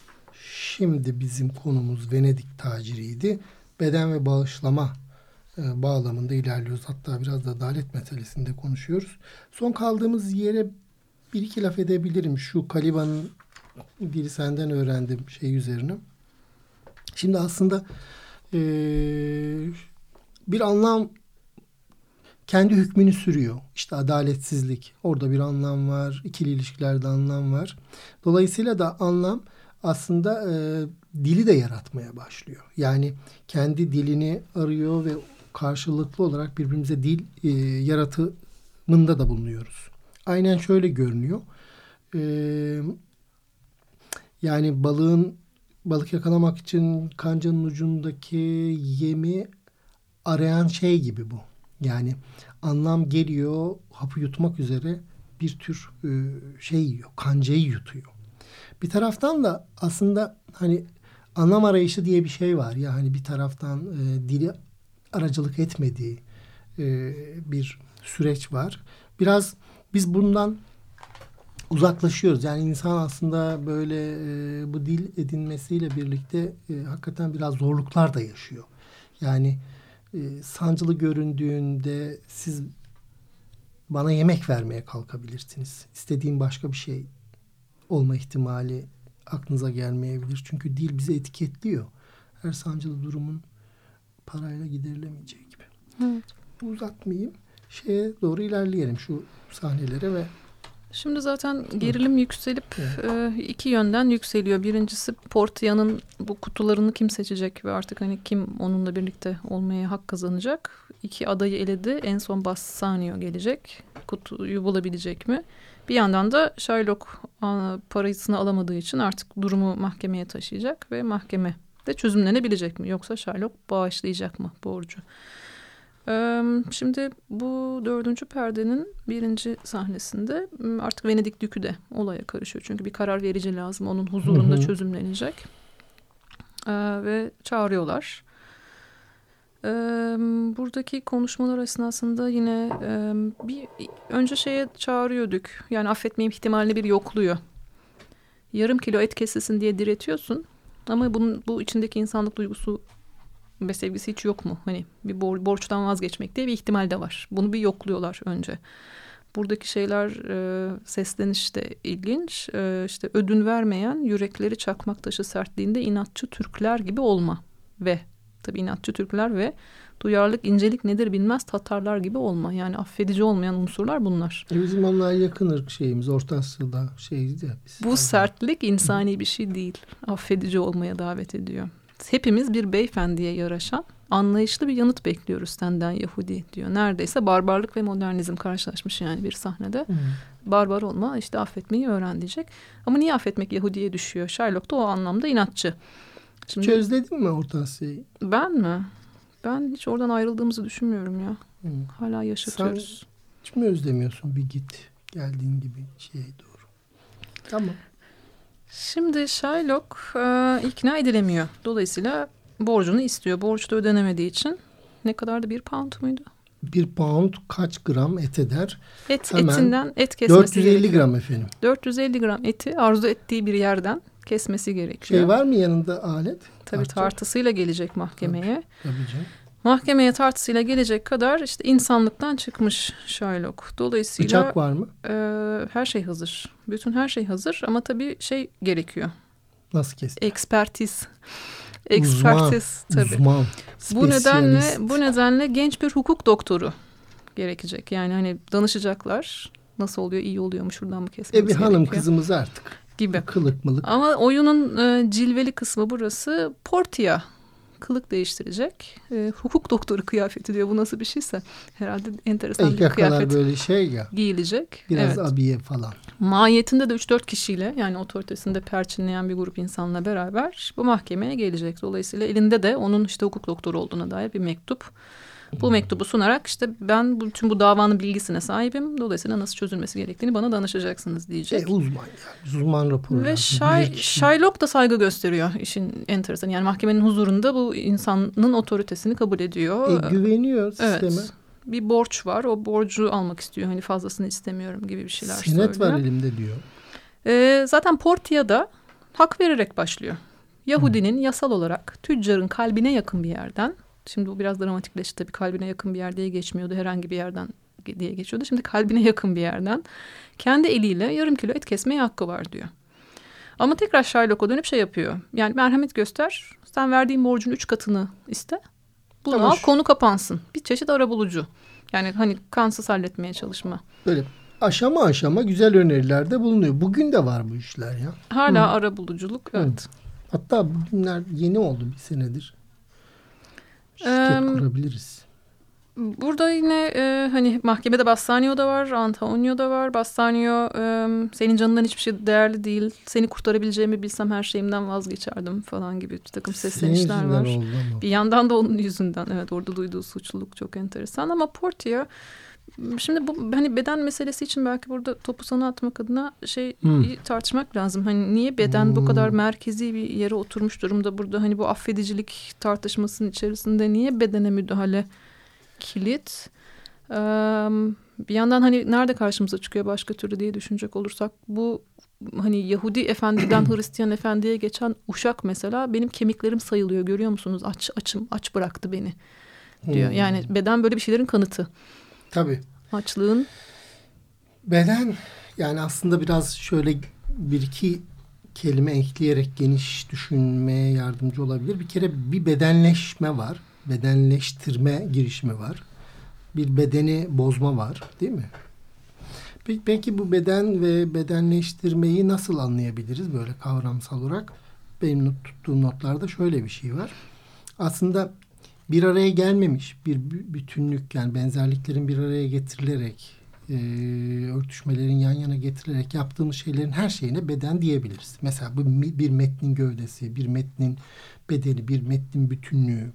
Şimdi bizim konumuz Venedik taciriydi. Beden ve bağışlama bağlamında ilerliyoruz. Hatta biraz da adalet meselesinde konuşuyoruz. Son kaldığımız yere bir iki laf edebilirim. Şu Kaliba'nın dili senden öğrendim şey üzerine. Şimdi aslında e, bir anlam kendi hükmünü sürüyor. İşte adaletsizlik. Orada bir anlam var. İkili ilişkilerde anlam var. Dolayısıyla da anlam aslında e, dili de yaratmaya başlıyor. Yani kendi dilini arıyor ve karşılıklı olarak birbirimize dil e, yaratımında da bulunuyoruz. Aynen şöyle görünüyor. E, yani balığın balık yakalamak için kancanın ucundaki yemi arayan şey gibi bu. Yani anlam geliyor hapı yutmak üzere bir tür e, şey yiyor. Kancayı yutuyor. Bir taraftan da aslında hani anlam arayışı diye bir şey var. Ya hani bir taraftan e, dili aracılık etmediği e, bir süreç var. Biraz biz bundan uzaklaşıyoruz. Yani insan aslında böyle e, bu dil edinmesiyle birlikte e, hakikaten biraz zorluklar da yaşıyor. Yani sancılı göründüğünde siz bana yemek vermeye kalkabilirsiniz. İstediğim başka bir şey olma ihtimali aklınıza gelmeyebilir. Çünkü dil bizi etiketliyor. Her sancılı durumun parayla giderilemeyeceği gibi. Evet. Uzatmayayım. Şeye doğru ilerleyelim şu sahnelere ve Şimdi zaten gerilim yükselip e, iki yönden yükseliyor. Birincisi Portia'nın bu kutularını kim seçecek ve artık hani kim onunla birlikte olmaya hak kazanacak. İki adayı eledi. En son Bassanio gelecek. Kutuyu bulabilecek mi? Bir yandan da Shylock a, parasını alamadığı için artık durumu mahkemeye taşıyacak ve mahkeme de çözümlenebilecek mi? Yoksa Shylock bağışlayacak mı borcu? Ee, Şimdi bu dördüncü perdenin birinci sahnesinde artık Venedik Dükü de olaya karışıyor. Çünkü bir karar verici lazım. Onun huzurunda Hı hı. çözümlenecek. Ee, ve çağırıyorlar. Ee, buradaki konuşmalar esnasında yine e, bir önce şeye çağırıyorduk. Yani affetmeyim ihtimalini bir yokluyor. yarım kilo et kesilsin diye diretiyorsun. Ama bunun bu içindeki insanlık duygusu ve sevgisi hiç yok mu? Hani bir bor- borçtan vazgeçmek diye bir ihtimal de var. Bunu bir yokluyorlar önce. Buradaki şeyler e, sesleniş de ilginç. E, işte ödün vermeyen yürekleri çakmak taşı sertliğinde inatçı Türkler gibi olma. Ve tabii inatçı Türkler ve duyarlılık incelik nedir bilmez Tatarlar gibi olma. Yani affedici olmayan unsurlar bunlar. E bizim onlar yakın ırk şeyimiz. Orta Asya'da şeydi ya biz. Bu sertlik insani bir şey değil. Affedici olmaya davet ediyor. Hepimiz bir beyefendiye yaraşan anlayışlı bir yanıt bekliyoruz senden Yahudi diyor. Neredeyse barbarlık ve modernizm karşılaşmış yani bir sahnede. Hı. Barbar olma işte affetmeyi öğren diyecek. Ama niye affetmek Yahudi'ye düşüyor? Sherlock da o anlamda inatçı. Şimdi Hiç özledin mi Orta Asya'yı? ben mi? Ben hiç oradan ayrıldığımızı düşünmüyorum ya. Hı. Hala yaşatıyoruz. Hiç mi özlemiyorsun bir git geldiğin gibi şeye doğru? Tamam. Şimdi Shylock e, ikna edilemiyor. Dolayısıyla borcunu istiyor. Borç da ödenemediği için ne kadardı bir pound muydu? Bir pound kaç gram et eder? Et Hemen etinden et kesmesi 450 gerekiyor. gram efendim. 450 gram eti arzu ettiği bir yerden kesmesi gerekiyor. Şey var mı yanında alet? Tabii Tartı. tartısıyla gelecek mahkemeye. Tabii canım. Mahkemeye tartısıyla gelecek kadar işte insanlıktan çıkmış Shylock. Dolayısıyla Bıçak var mı? e, her şey hazır. Bütün her şey hazır ama tabii şey gerekiyor. Nasıl kestin? Ekspertiz. Ekspertiz tabii. Uzman. Bu nedenle bu nedenle genç bir hukuk doktoru gerekecek. Yani hani danışacaklar. Nasıl oluyor? iyi oluyor mu? Şuradan mı kesmemiz E bir hanım gerekiyor? kızımız artık. Gibi. Kılık mılık. Ama oyunun e, cilveli kısmı burası. Portia kılık değiştirecek. E, hukuk doktoru kıyafeti diyor. Bu nasıl bir şeyse. Herhalde enteresan İlk bir kıyafet böyle şey ya. giyilecek. Biraz evet. abiye falan. Mahiyetinde de 3-4 kişiyle yani otoritesinde perçinleyen bir grup insanla beraber bu mahkemeye gelecek. Dolayısıyla elinde de onun işte hukuk doktoru olduğuna dair bir mektup. Bu mektubu sunarak işte ben bütün bu davanın bilgisine sahibim. Dolayısıyla nasıl çözülmesi gerektiğini bana danışacaksınız E, diyecek. uzman yani. Uzman raporu. Ve. Shy. Shylock da saygı gösteriyor işin enteresan. Yani mahkemenin huzurunda bu insanın otoritesini kabul ediyor. E, güveniyor Evet. sisteme. Bir borç var. O borcu almak istiyor. Hani fazlasını istemiyorum gibi bir şeyler söylüyor. var elimde diyor. Ee, zaten Portia'da hak vererek başlıyor. Yahudinin yasal olarak tüccarın kalbine yakın bir yerden, şimdi bu biraz dramatikleşti tabii kalbine yakın bir yer diye geçmiyordu herhangi bir yerden diye geçiyordu. Şimdi kalbine yakın bir yerden kendi eliyle yarım kilo et kesmeye hakkı var diyor. Ama tekrar Shylock'a dönüp şey yapıyor. Yani merhamet göster, sen verdiğin borcun üç katını iste. Bunu Tamam. al konu kapansın. Bir çeşit arabulucu. Yani hani kansız halletmeye çalışma. Böyle aşama aşama güzel önerilerde bulunuyor. Bugün de var bu işler ya. Hala arabuluculuk evet. Hatta bugünler yeni oldu bir senedir. Şirket Em, kurabiliriz. Burada yine e, hani mahkemede Bassanio da var, Antonio da var. Bassanio e, senin canından hiçbir şey değerli değil. Seni kurtarabileceğimi bilsem her şeyimden vazgeçerdim falan gibi bir takım seslenişler var. Bir yandan da onun yüzünden evet orada duyduğu suçluluk çok enteresan ama Portia şimdi bu hani beden meselesi için belki burada topu sana atmak adına şey Hmm. tartışmak lazım. Hani niye beden bu kadar Hmm. merkezi bir yere oturmuş durumda burada hani bu affedicilik tartışmasının içerisinde niye bedene müdahale kilit? Eee, bir yandan hani nerede karşımıza çıkıyor başka türlü diye düşünecek olursak bu hani Yahudi efendiden Hristiyan efendiye geçen uşak mesela benim kemiklerim sayılıyor görüyor musunuz? Aç açım aç bıraktı beni diyor. Hmm. Yani beden böyle bir şeylerin kanıtı. Tabii. Açlığın Beden yani aslında biraz şöyle bir iki kelime ekleyerek geniş düşünmeye yardımcı olabilir. Bir kere bir bedenleşme var. Bedenleştirme girişimi var. Bir bedeni bozma var değil mi? Peki, peki bu beden ve bedenleştirmeyi nasıl anlayabiliriz böyle kavramsal olarak? Benim tuttuğum notlarda şöyle bir şey var. Aslında bir araya gelmemiş bir bü- bütünlük yani benzerliklerin bir araya getirilerek e, örtüşmelerin yan yana getirilerek yaptığımız şeylerin her şeyine beden diyebiliriz. Mesela bu bir metnin gövdesi, bir metnin bedeni, bir metnin bütünlüğü.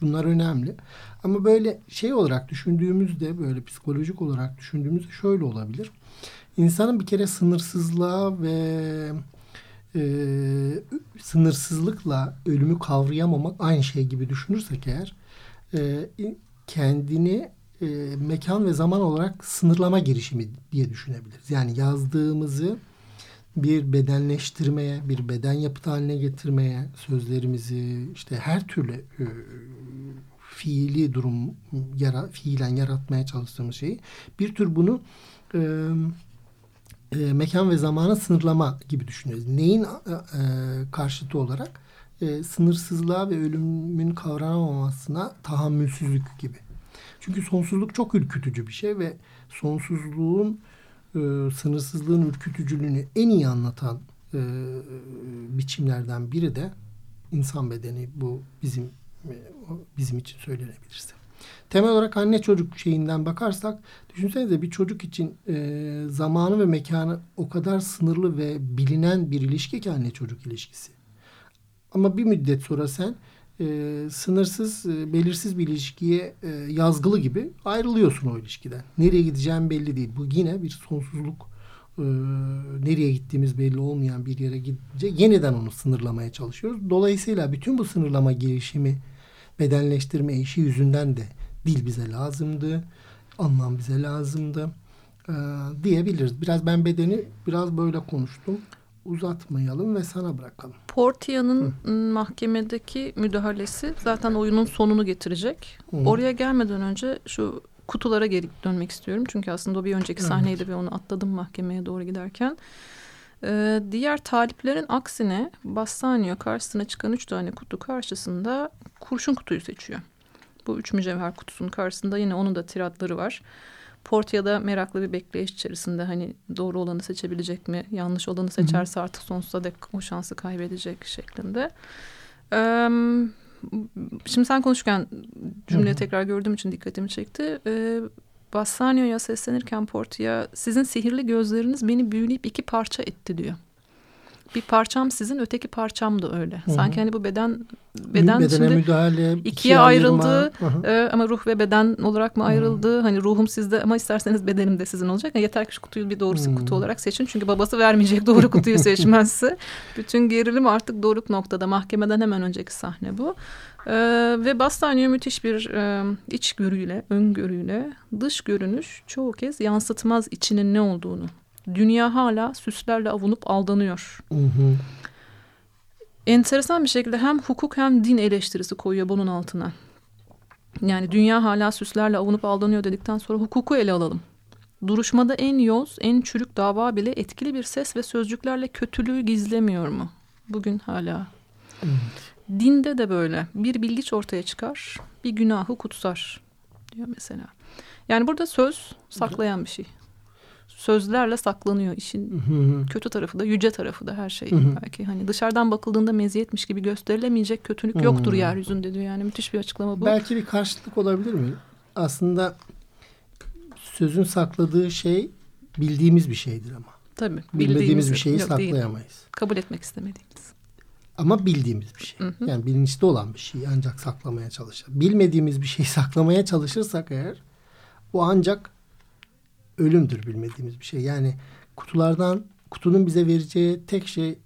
Bunlar önemli. Ama böyle şey olarak düşündüğümüzde böyle psikolojik olarak düşündüğümüzde şöyle olabilir. İnsanın bir kere sınırsızlığa ve e, sınırsızlıkla ölümü kavrayamamak aynı şey gibi düşünürsek eğer e, kendini e, mekan ve zaman olarak sınırlama girişimi diye düşünebiliriz. Yani yazdığımızı bir bedenleştirmeye, bir beden yapıtı haline getirmeye, sözlerimizi işte her türlü e, fiili durum yara, fiilen yaratmaya çalıştığımız şeyi bir tür bunu e, e, mekan ve zamana sınırlama gibi düşünüyoruz. Neyin e, e, karşıtı olarak e, sınırsızlığa ve ölümün kavranamamasına tahammülsüzlük gibi. Çünkü sonsuzluk çok ürkütücü bir şey ve sonsuzluğun e, sınırsızlığın ürkütücülüğünü en iyi anlatan e, biçimlerden biri de insan bedeni bu bizim e, bizim için söylenebilirse. Temel olarak anne çocuk şeyinden bakarsak düşünsenize bir çocuk için e, zamanı ve mekanı o kadar sınırlı ve bilinen bir ilişki ki anne çocuk ilişkisi. Ama bir müddet sonra sen e, sınırsız, e, belirsiz bir ilişkiye e, yazgılı gibi ayrılıyorsun o ilişkiden. Nereye gideceğim belli değil. Bu yine bir sonsuzluk. E, nereye gittiğimiz belli olmayan bir yere gidince yeniden onu sınırlamaya çalışıyoruz. Dolayısıyla bütün bu sınırlama girişimi bedenleştirme işi yüzünden de dil bize lazımdı. Anlam bize lazımdı. E, diyebiliriz. Biraz ben bedeni biraz böyle konuştum uzatmayalım ve sana bırakalım. Portia'nın mahkemedeki müdahalesi zaten oyunun sonunu getirecek. Hı. Oraya gelmeden önce şu kutulara geri dönmek istiyorum. Çünkü aslında o bir önceki evet. sahneydi ve onu atladım mahkemeye doğru giderken. Ee, diğer taliplerin aksine Bassanio karşısına çıkan üç tane kutu karşısında kurşun kutuyu seçiyor. Bu üç mücevher kutusunun karşısında yine onun da tiratları var. Portia'da meraklı bir bekleyiş içerisinde hani doğru olanı seçebilecek mi? Yanlış olanı seçerse artık sonsuza dek o şansı kaybedecek şeklinde. Ee, şimdi sen konuşurken cümleyi tekrar gördüğüm için dikkatimi çekti. Ee, Bassanio'ya seslenirken Portia sizin sihirli gözleriniz beni büyüleyip iki parça etti diyor bir parçam sizin öteki parçam da öyle. Hı-hı. Sanki hani bu beden beden Bedene şimdi müdahale, ikiye ayrıldı e, ama ruh ve beden olarak mı ayrıldı? Hı-hı. Hani ruhum sizde ama isterseniz bedenim de sizin olacak. Yani yeter ki şu kutuyu bir Hı-hı. kutu olarak seçin. Çünkü babası vermeyecek doğru kutuyu seçmezse. Bütün gerilim artık doruk noktada. Mahkemeden hemen önceki sahne bu. Ee, ve Bastanio müthiş bir e, içgörüyle, öngörüyle dış görünüş çoğu kez yansıtmaz içinin ne olduğunu dünya hala süslerle avunup aldanıyor. Hı hı. Enteresan bir şekilde hem hukuk hem din eleştirisi koyuyor bunun altına. Yani dünya hala süslerle avunup aldanıyor dedikten sonra hukuku ele alalım. Duruşmada en yoz, en çürük dava bile etkili bir ses ve sözcüklerle kötülüğü gizlemiyor mu? Bugün hala. Evet. Dinde de böyle. Bir bilgiç ortaya çıkar, bir günahı kutsar diyor mesela. Yani burada söz saklayan bir şey sözlerle saklanıyor işin kötü tarafı da yüce tarafı da her şey belki hani dışarıdan bakıldığında meziyetmiş gibi gösterilemeyecek kötülük yoktur yeryüzünde diyor yani müthiş bir açıklama bu. Belki bir karşılık olabilir mi? Aslında sözün sakladığı şey bildiğimiz bir şeydir ama. Tabii. Bilmediğimiz bir şeyi yok, saklayamayız. Değil. Kabul etmek istemediğimiz. Ama bildiğimiz bir şey. Hı hı. Yani bilinçli olan bir şeyi ancak saklamaya çalışır. Bilmediğimiz bir şeyi saklamaya çalışırsak eğer o ancak ölümdür bilmediğimiz bir şey. Yani kutulardan kutunun bize vereceği tek şey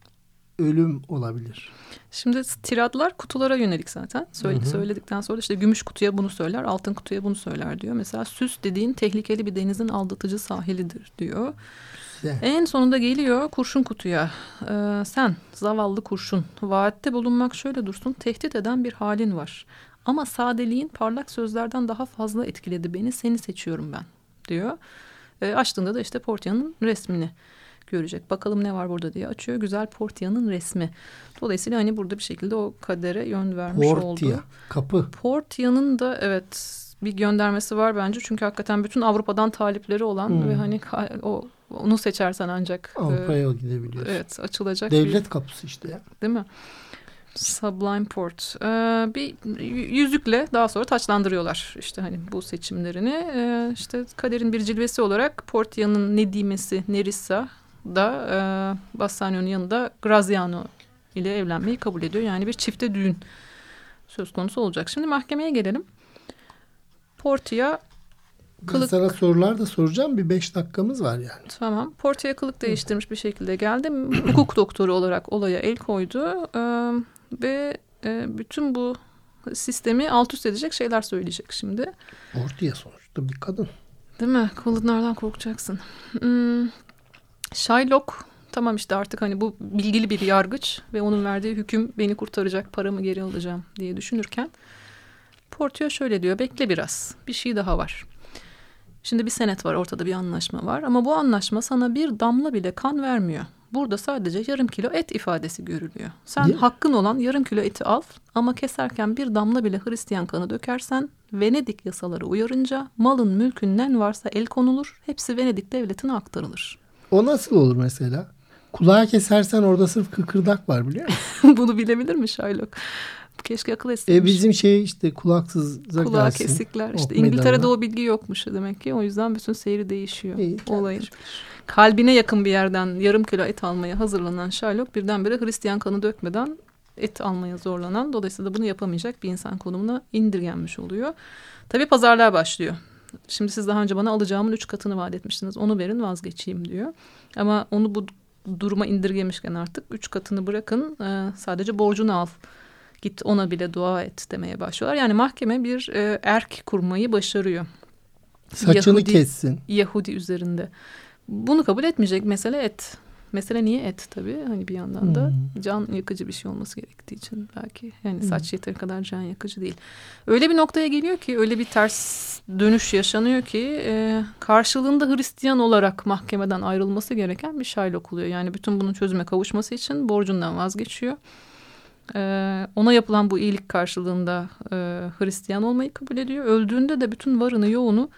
ölüm olabilir. Şimdi tiradlar kutulara yönelik zaten. Söyle, hı hı. Söyledikten sonra işte gümüş kutuya bunu söyler, altın kutuya bunu söyler diyor. Mesela süs dediğin tehlikeli bir denizin aldatıcı sahilidir diyor. Güzel. En sonunda geliyor kurşun kutuya. Ee, sen zavallı kurşun. Vaatte bulunmak şöyle dursun. Tehdit eden bir halin var. Ama sadeliğin parlak sözlerden daha fazla etkiledi beni. Seni seçiyorum ben diyor. E, açtığında da işte Portia'nın resmini görecek. Bakalım ne var burada diye açıyor. Güzel Portia'nın resmi. Dolayısıyla hani burada bir şekilde o kadere yön vermiş Portia, oldu. Portia, kapı. Portia'nın da evet bir göndermesi var bence. Çünkü hakikaten bütün Avrupa'dan talipleri olan hmm. ve hani o onu seçersen ancak Avrupa'ya e, gidebiliyorsun. Evet, açılacak Devlet bir, kapısı işte ya. Değil mi? Sublime Port. Ee, bir yüzükle daha sonra taçlandırıyorlar işte hani bu seçimlerini. Ee, işte kaderin bir cilvesi olarak Portia'nın Nedimesi Nerissa da e, Bassanio'nun yanında Graziano ile evlenmeyi kabul ediyor. Yani bir çifte düğün söz konusu olacak. Şimdi mahkemeye gelelim. Portia Kılık... Ben sana sorular da soracağım. Bir beş dakikamız var yani. Tamam. Portia kılık değiştirmiş bir şekilde geldi. Hukuk doktoru olarak olaya el koydu. Ee, ve e, bütün bu sistemi alt üst edecek şeyler söyleyecek şimdi. Ortaya sonuçta bir kadın. Değil mi? Kadınlardan korkacaksın. Hmm, Shylock tamam işte artık hani bu bilgili bir yargıç ve onun verdiği hüküm beni kurtaracak paramı geri alacağım diye düşünürken Portia şöyle diyor bekle biraz bir şey daha var. Şimdi bir senet var ortada bir anlaşma var ama bu anlaşma sana bir damla bile kan vermiyor. Burada sadece yarım kilo et ifadesi görülüyor. Sen Değil mi? hakkın olan yarım kilo eti al ama keserken bir damla bile Hristiyan kanı dökersen Venedik yasaları uyarınca malın mülkünden varsa el konulur. Hepsi Venedik devletine aktarılır. O nasıl olur mesela? Kulağı kesersen orada sırf kıkırdak var biliyor musun? Bunu bilebilir mi Shylock? Keşke akıl etseymiş. E bizim şey işte kulaksıza Kulağı gelsin. kesikler. İşte Ok İngiltere'de meydanına. o bilgi yokmuş demek ki. O yüzden bütün seyri değişiyor İyi, olayın. bilir. Kalbine yakın bir yerden yarım kilo et almaya hazırlanan Sherlock birdenbire Hristiyan kanı dökmeden et almaya zorlanan dolayısıyla bunu yapamayacak bir insan konumuna indirgenmiş oluyor. Tabii pazarlar başlıyor. Şimdi siz daha önce bana alacağımın üç katını vaat etmiştiniz. Onu verin vazgeçeyim diyor. Ama onu bu duruma indirgemişken artık üç katını bırakın e, sadece borcunu al. Git ona bile dua et demeye başlıyorlar. Yani mahkeme bir e, erk kurmayı başarıyor. Saçını Yahudi- kessin. Yahudi üzerinde. Bunu kabul etmeyecek mesele et. Mesele niye et tabii hani bir yandan da Hmm. can yakıcı bir şey olması gerektiği için belki yani Hmm. saç yeteri kadar can yakıcı değil. Öyle bir noktaya geliyor ki öyle bir ters dönüş yaşanıyor ki e, karşılığında Hristiyan olarak mahkemeden ayrılması gereken bir Shylock oluyor. Yani bütün bunun çözüme kavuşması için borcundan vazgeçiyor. E, ona yapılan bu iyilik karşılığında e, Hristiyan olmayı kabul ediyor. Öldüğünde de bütün varını yoğunu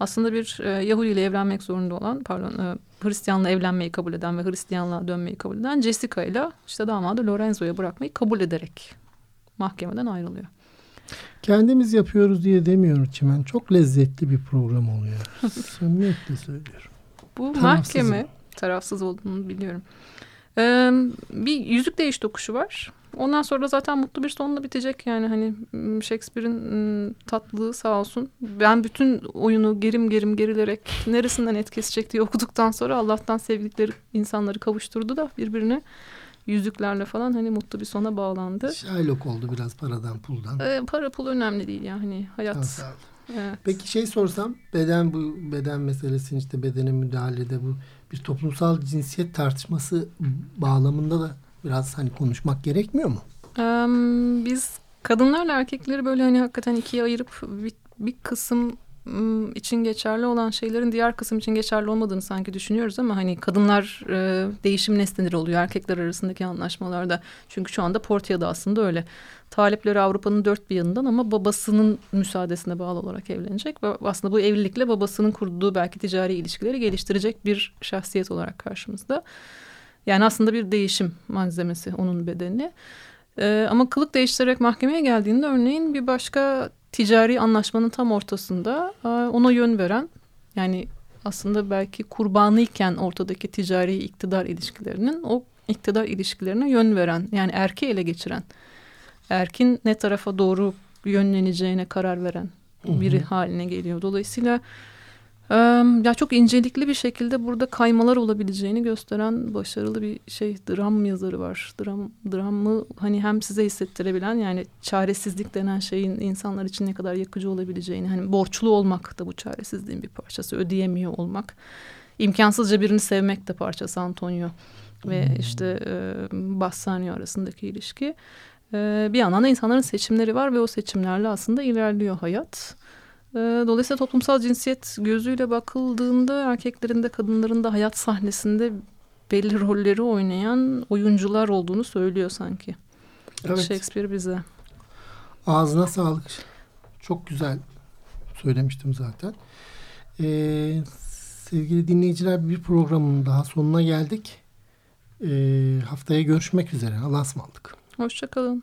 aslında bir e, Yahudi ile evlenmek zorunda olan pardon e, Hristiyanla evlenmeyi kabul eden ve Hristiyanlığa dönmeyi kabul eden Jessica ile işte damadı Lorenzo'ya bırakmayı kabul ederek mahkemeden ayrılıyor. Kendimiz yapıyoruz diye demiyorum Çimen. Çok lezzetli bir program oluyor. Samimiyetle söylüyorum. Bu mahkeme tarafsız olduğunu biliyorum. Ee, bir yüzük değiş tokuşu var. Ondan sonra zaten mutlu bir sonla bitecek yani hani Shakespeare'in tatlılığı sağ olsun. Ben bütün oyunu gerim gerim gerilerek neresinden et kesecek diye okuduktan sonra Allah'tan sevdikleri insanları kavuşturdu da birbirine yüzüklerle falan hani mutlu bir sona bağlandı. Shylock oldu biraz paradan puldan. Ee, para pul önemli değil ya hani Ha, hayat. ol. Evet. Peki şey sorsam beden bu beden meselesini işte bedene müdahalede bu bir toplumsal cinsiyet tartışması bağlamında da biraz hani konuşmak gerekmiyor mu? Biz kadınlarla erkekleri böyle hani hakikaten ikiye ayırıp bir, bir kısım için geçerli olan şeylerin diğer kısım için geçerli olmadığını sanki düşünüyoruz ama hani kadınlar e, değişim nesneleri oluyor erkekler arasındaki anlaşmalarda. Çünkü şu anda Portia'da aslında öyle. Talipleri Avrupa'nın dört bir yanından ama babasının müsaadesine bağlı olarak evlenecek. Ve aslında bu evlilikle babasının kurduğu belki ticari ilişkileri geliştirecek bir şahsiyet olarak karşımızda. Yani aslında bir değişim malzemesi onun bedeni. Ee, ama kılık değiştirerek mahkemeye geldiğinde örneğin bir başka ticari anlaşmanın tam ortasında e, ona yön veren yani aslında belki kurbanıyken ortadaki ticari iktidar ilişkilerinin o iktidar ilişkilerine yön veren yani erki ele geçiren erkin ne tarafa doğru yönleneceğine karar veren biri haline geliyor. Dolayısıyla ya çok incelikli bir şekilde burada kaymalar olabileceğini gösteren başarılı bir şey dram yazarı var. Dram dramı hani hem size hissettirebilen yani çaresizlik denen şeyin insanlar için ne kadar yakıcı olabileceğini hani borçlu olmak da bu çaresizliğin bir parçası ödeyemiyor olmak. imkansızca birini sevmek de parçası Antonio ve işte e, Bassanio arasındaki ilişki. E, bir yandan da insanların seçimleri var ve o seçimlerle aslında ilerliyor hayat. E, dolayısıyla toplumsal cinsiyet gözüyle bakıldığında erkeklerin de kadınların da hayat sahnesinde belli rolleri oynayan oyuncular olduğunu söylüyor sanki. Evet. Shakespeare bize. Ağzına sağlık. Çok güzel söylemiştim zaten. Ee, sevgili dinleyiciler bir programın daha sonuna geldik. Ee, haftaya görüşmek üzere. Allah'a ısmarladık. Hoşçakalın.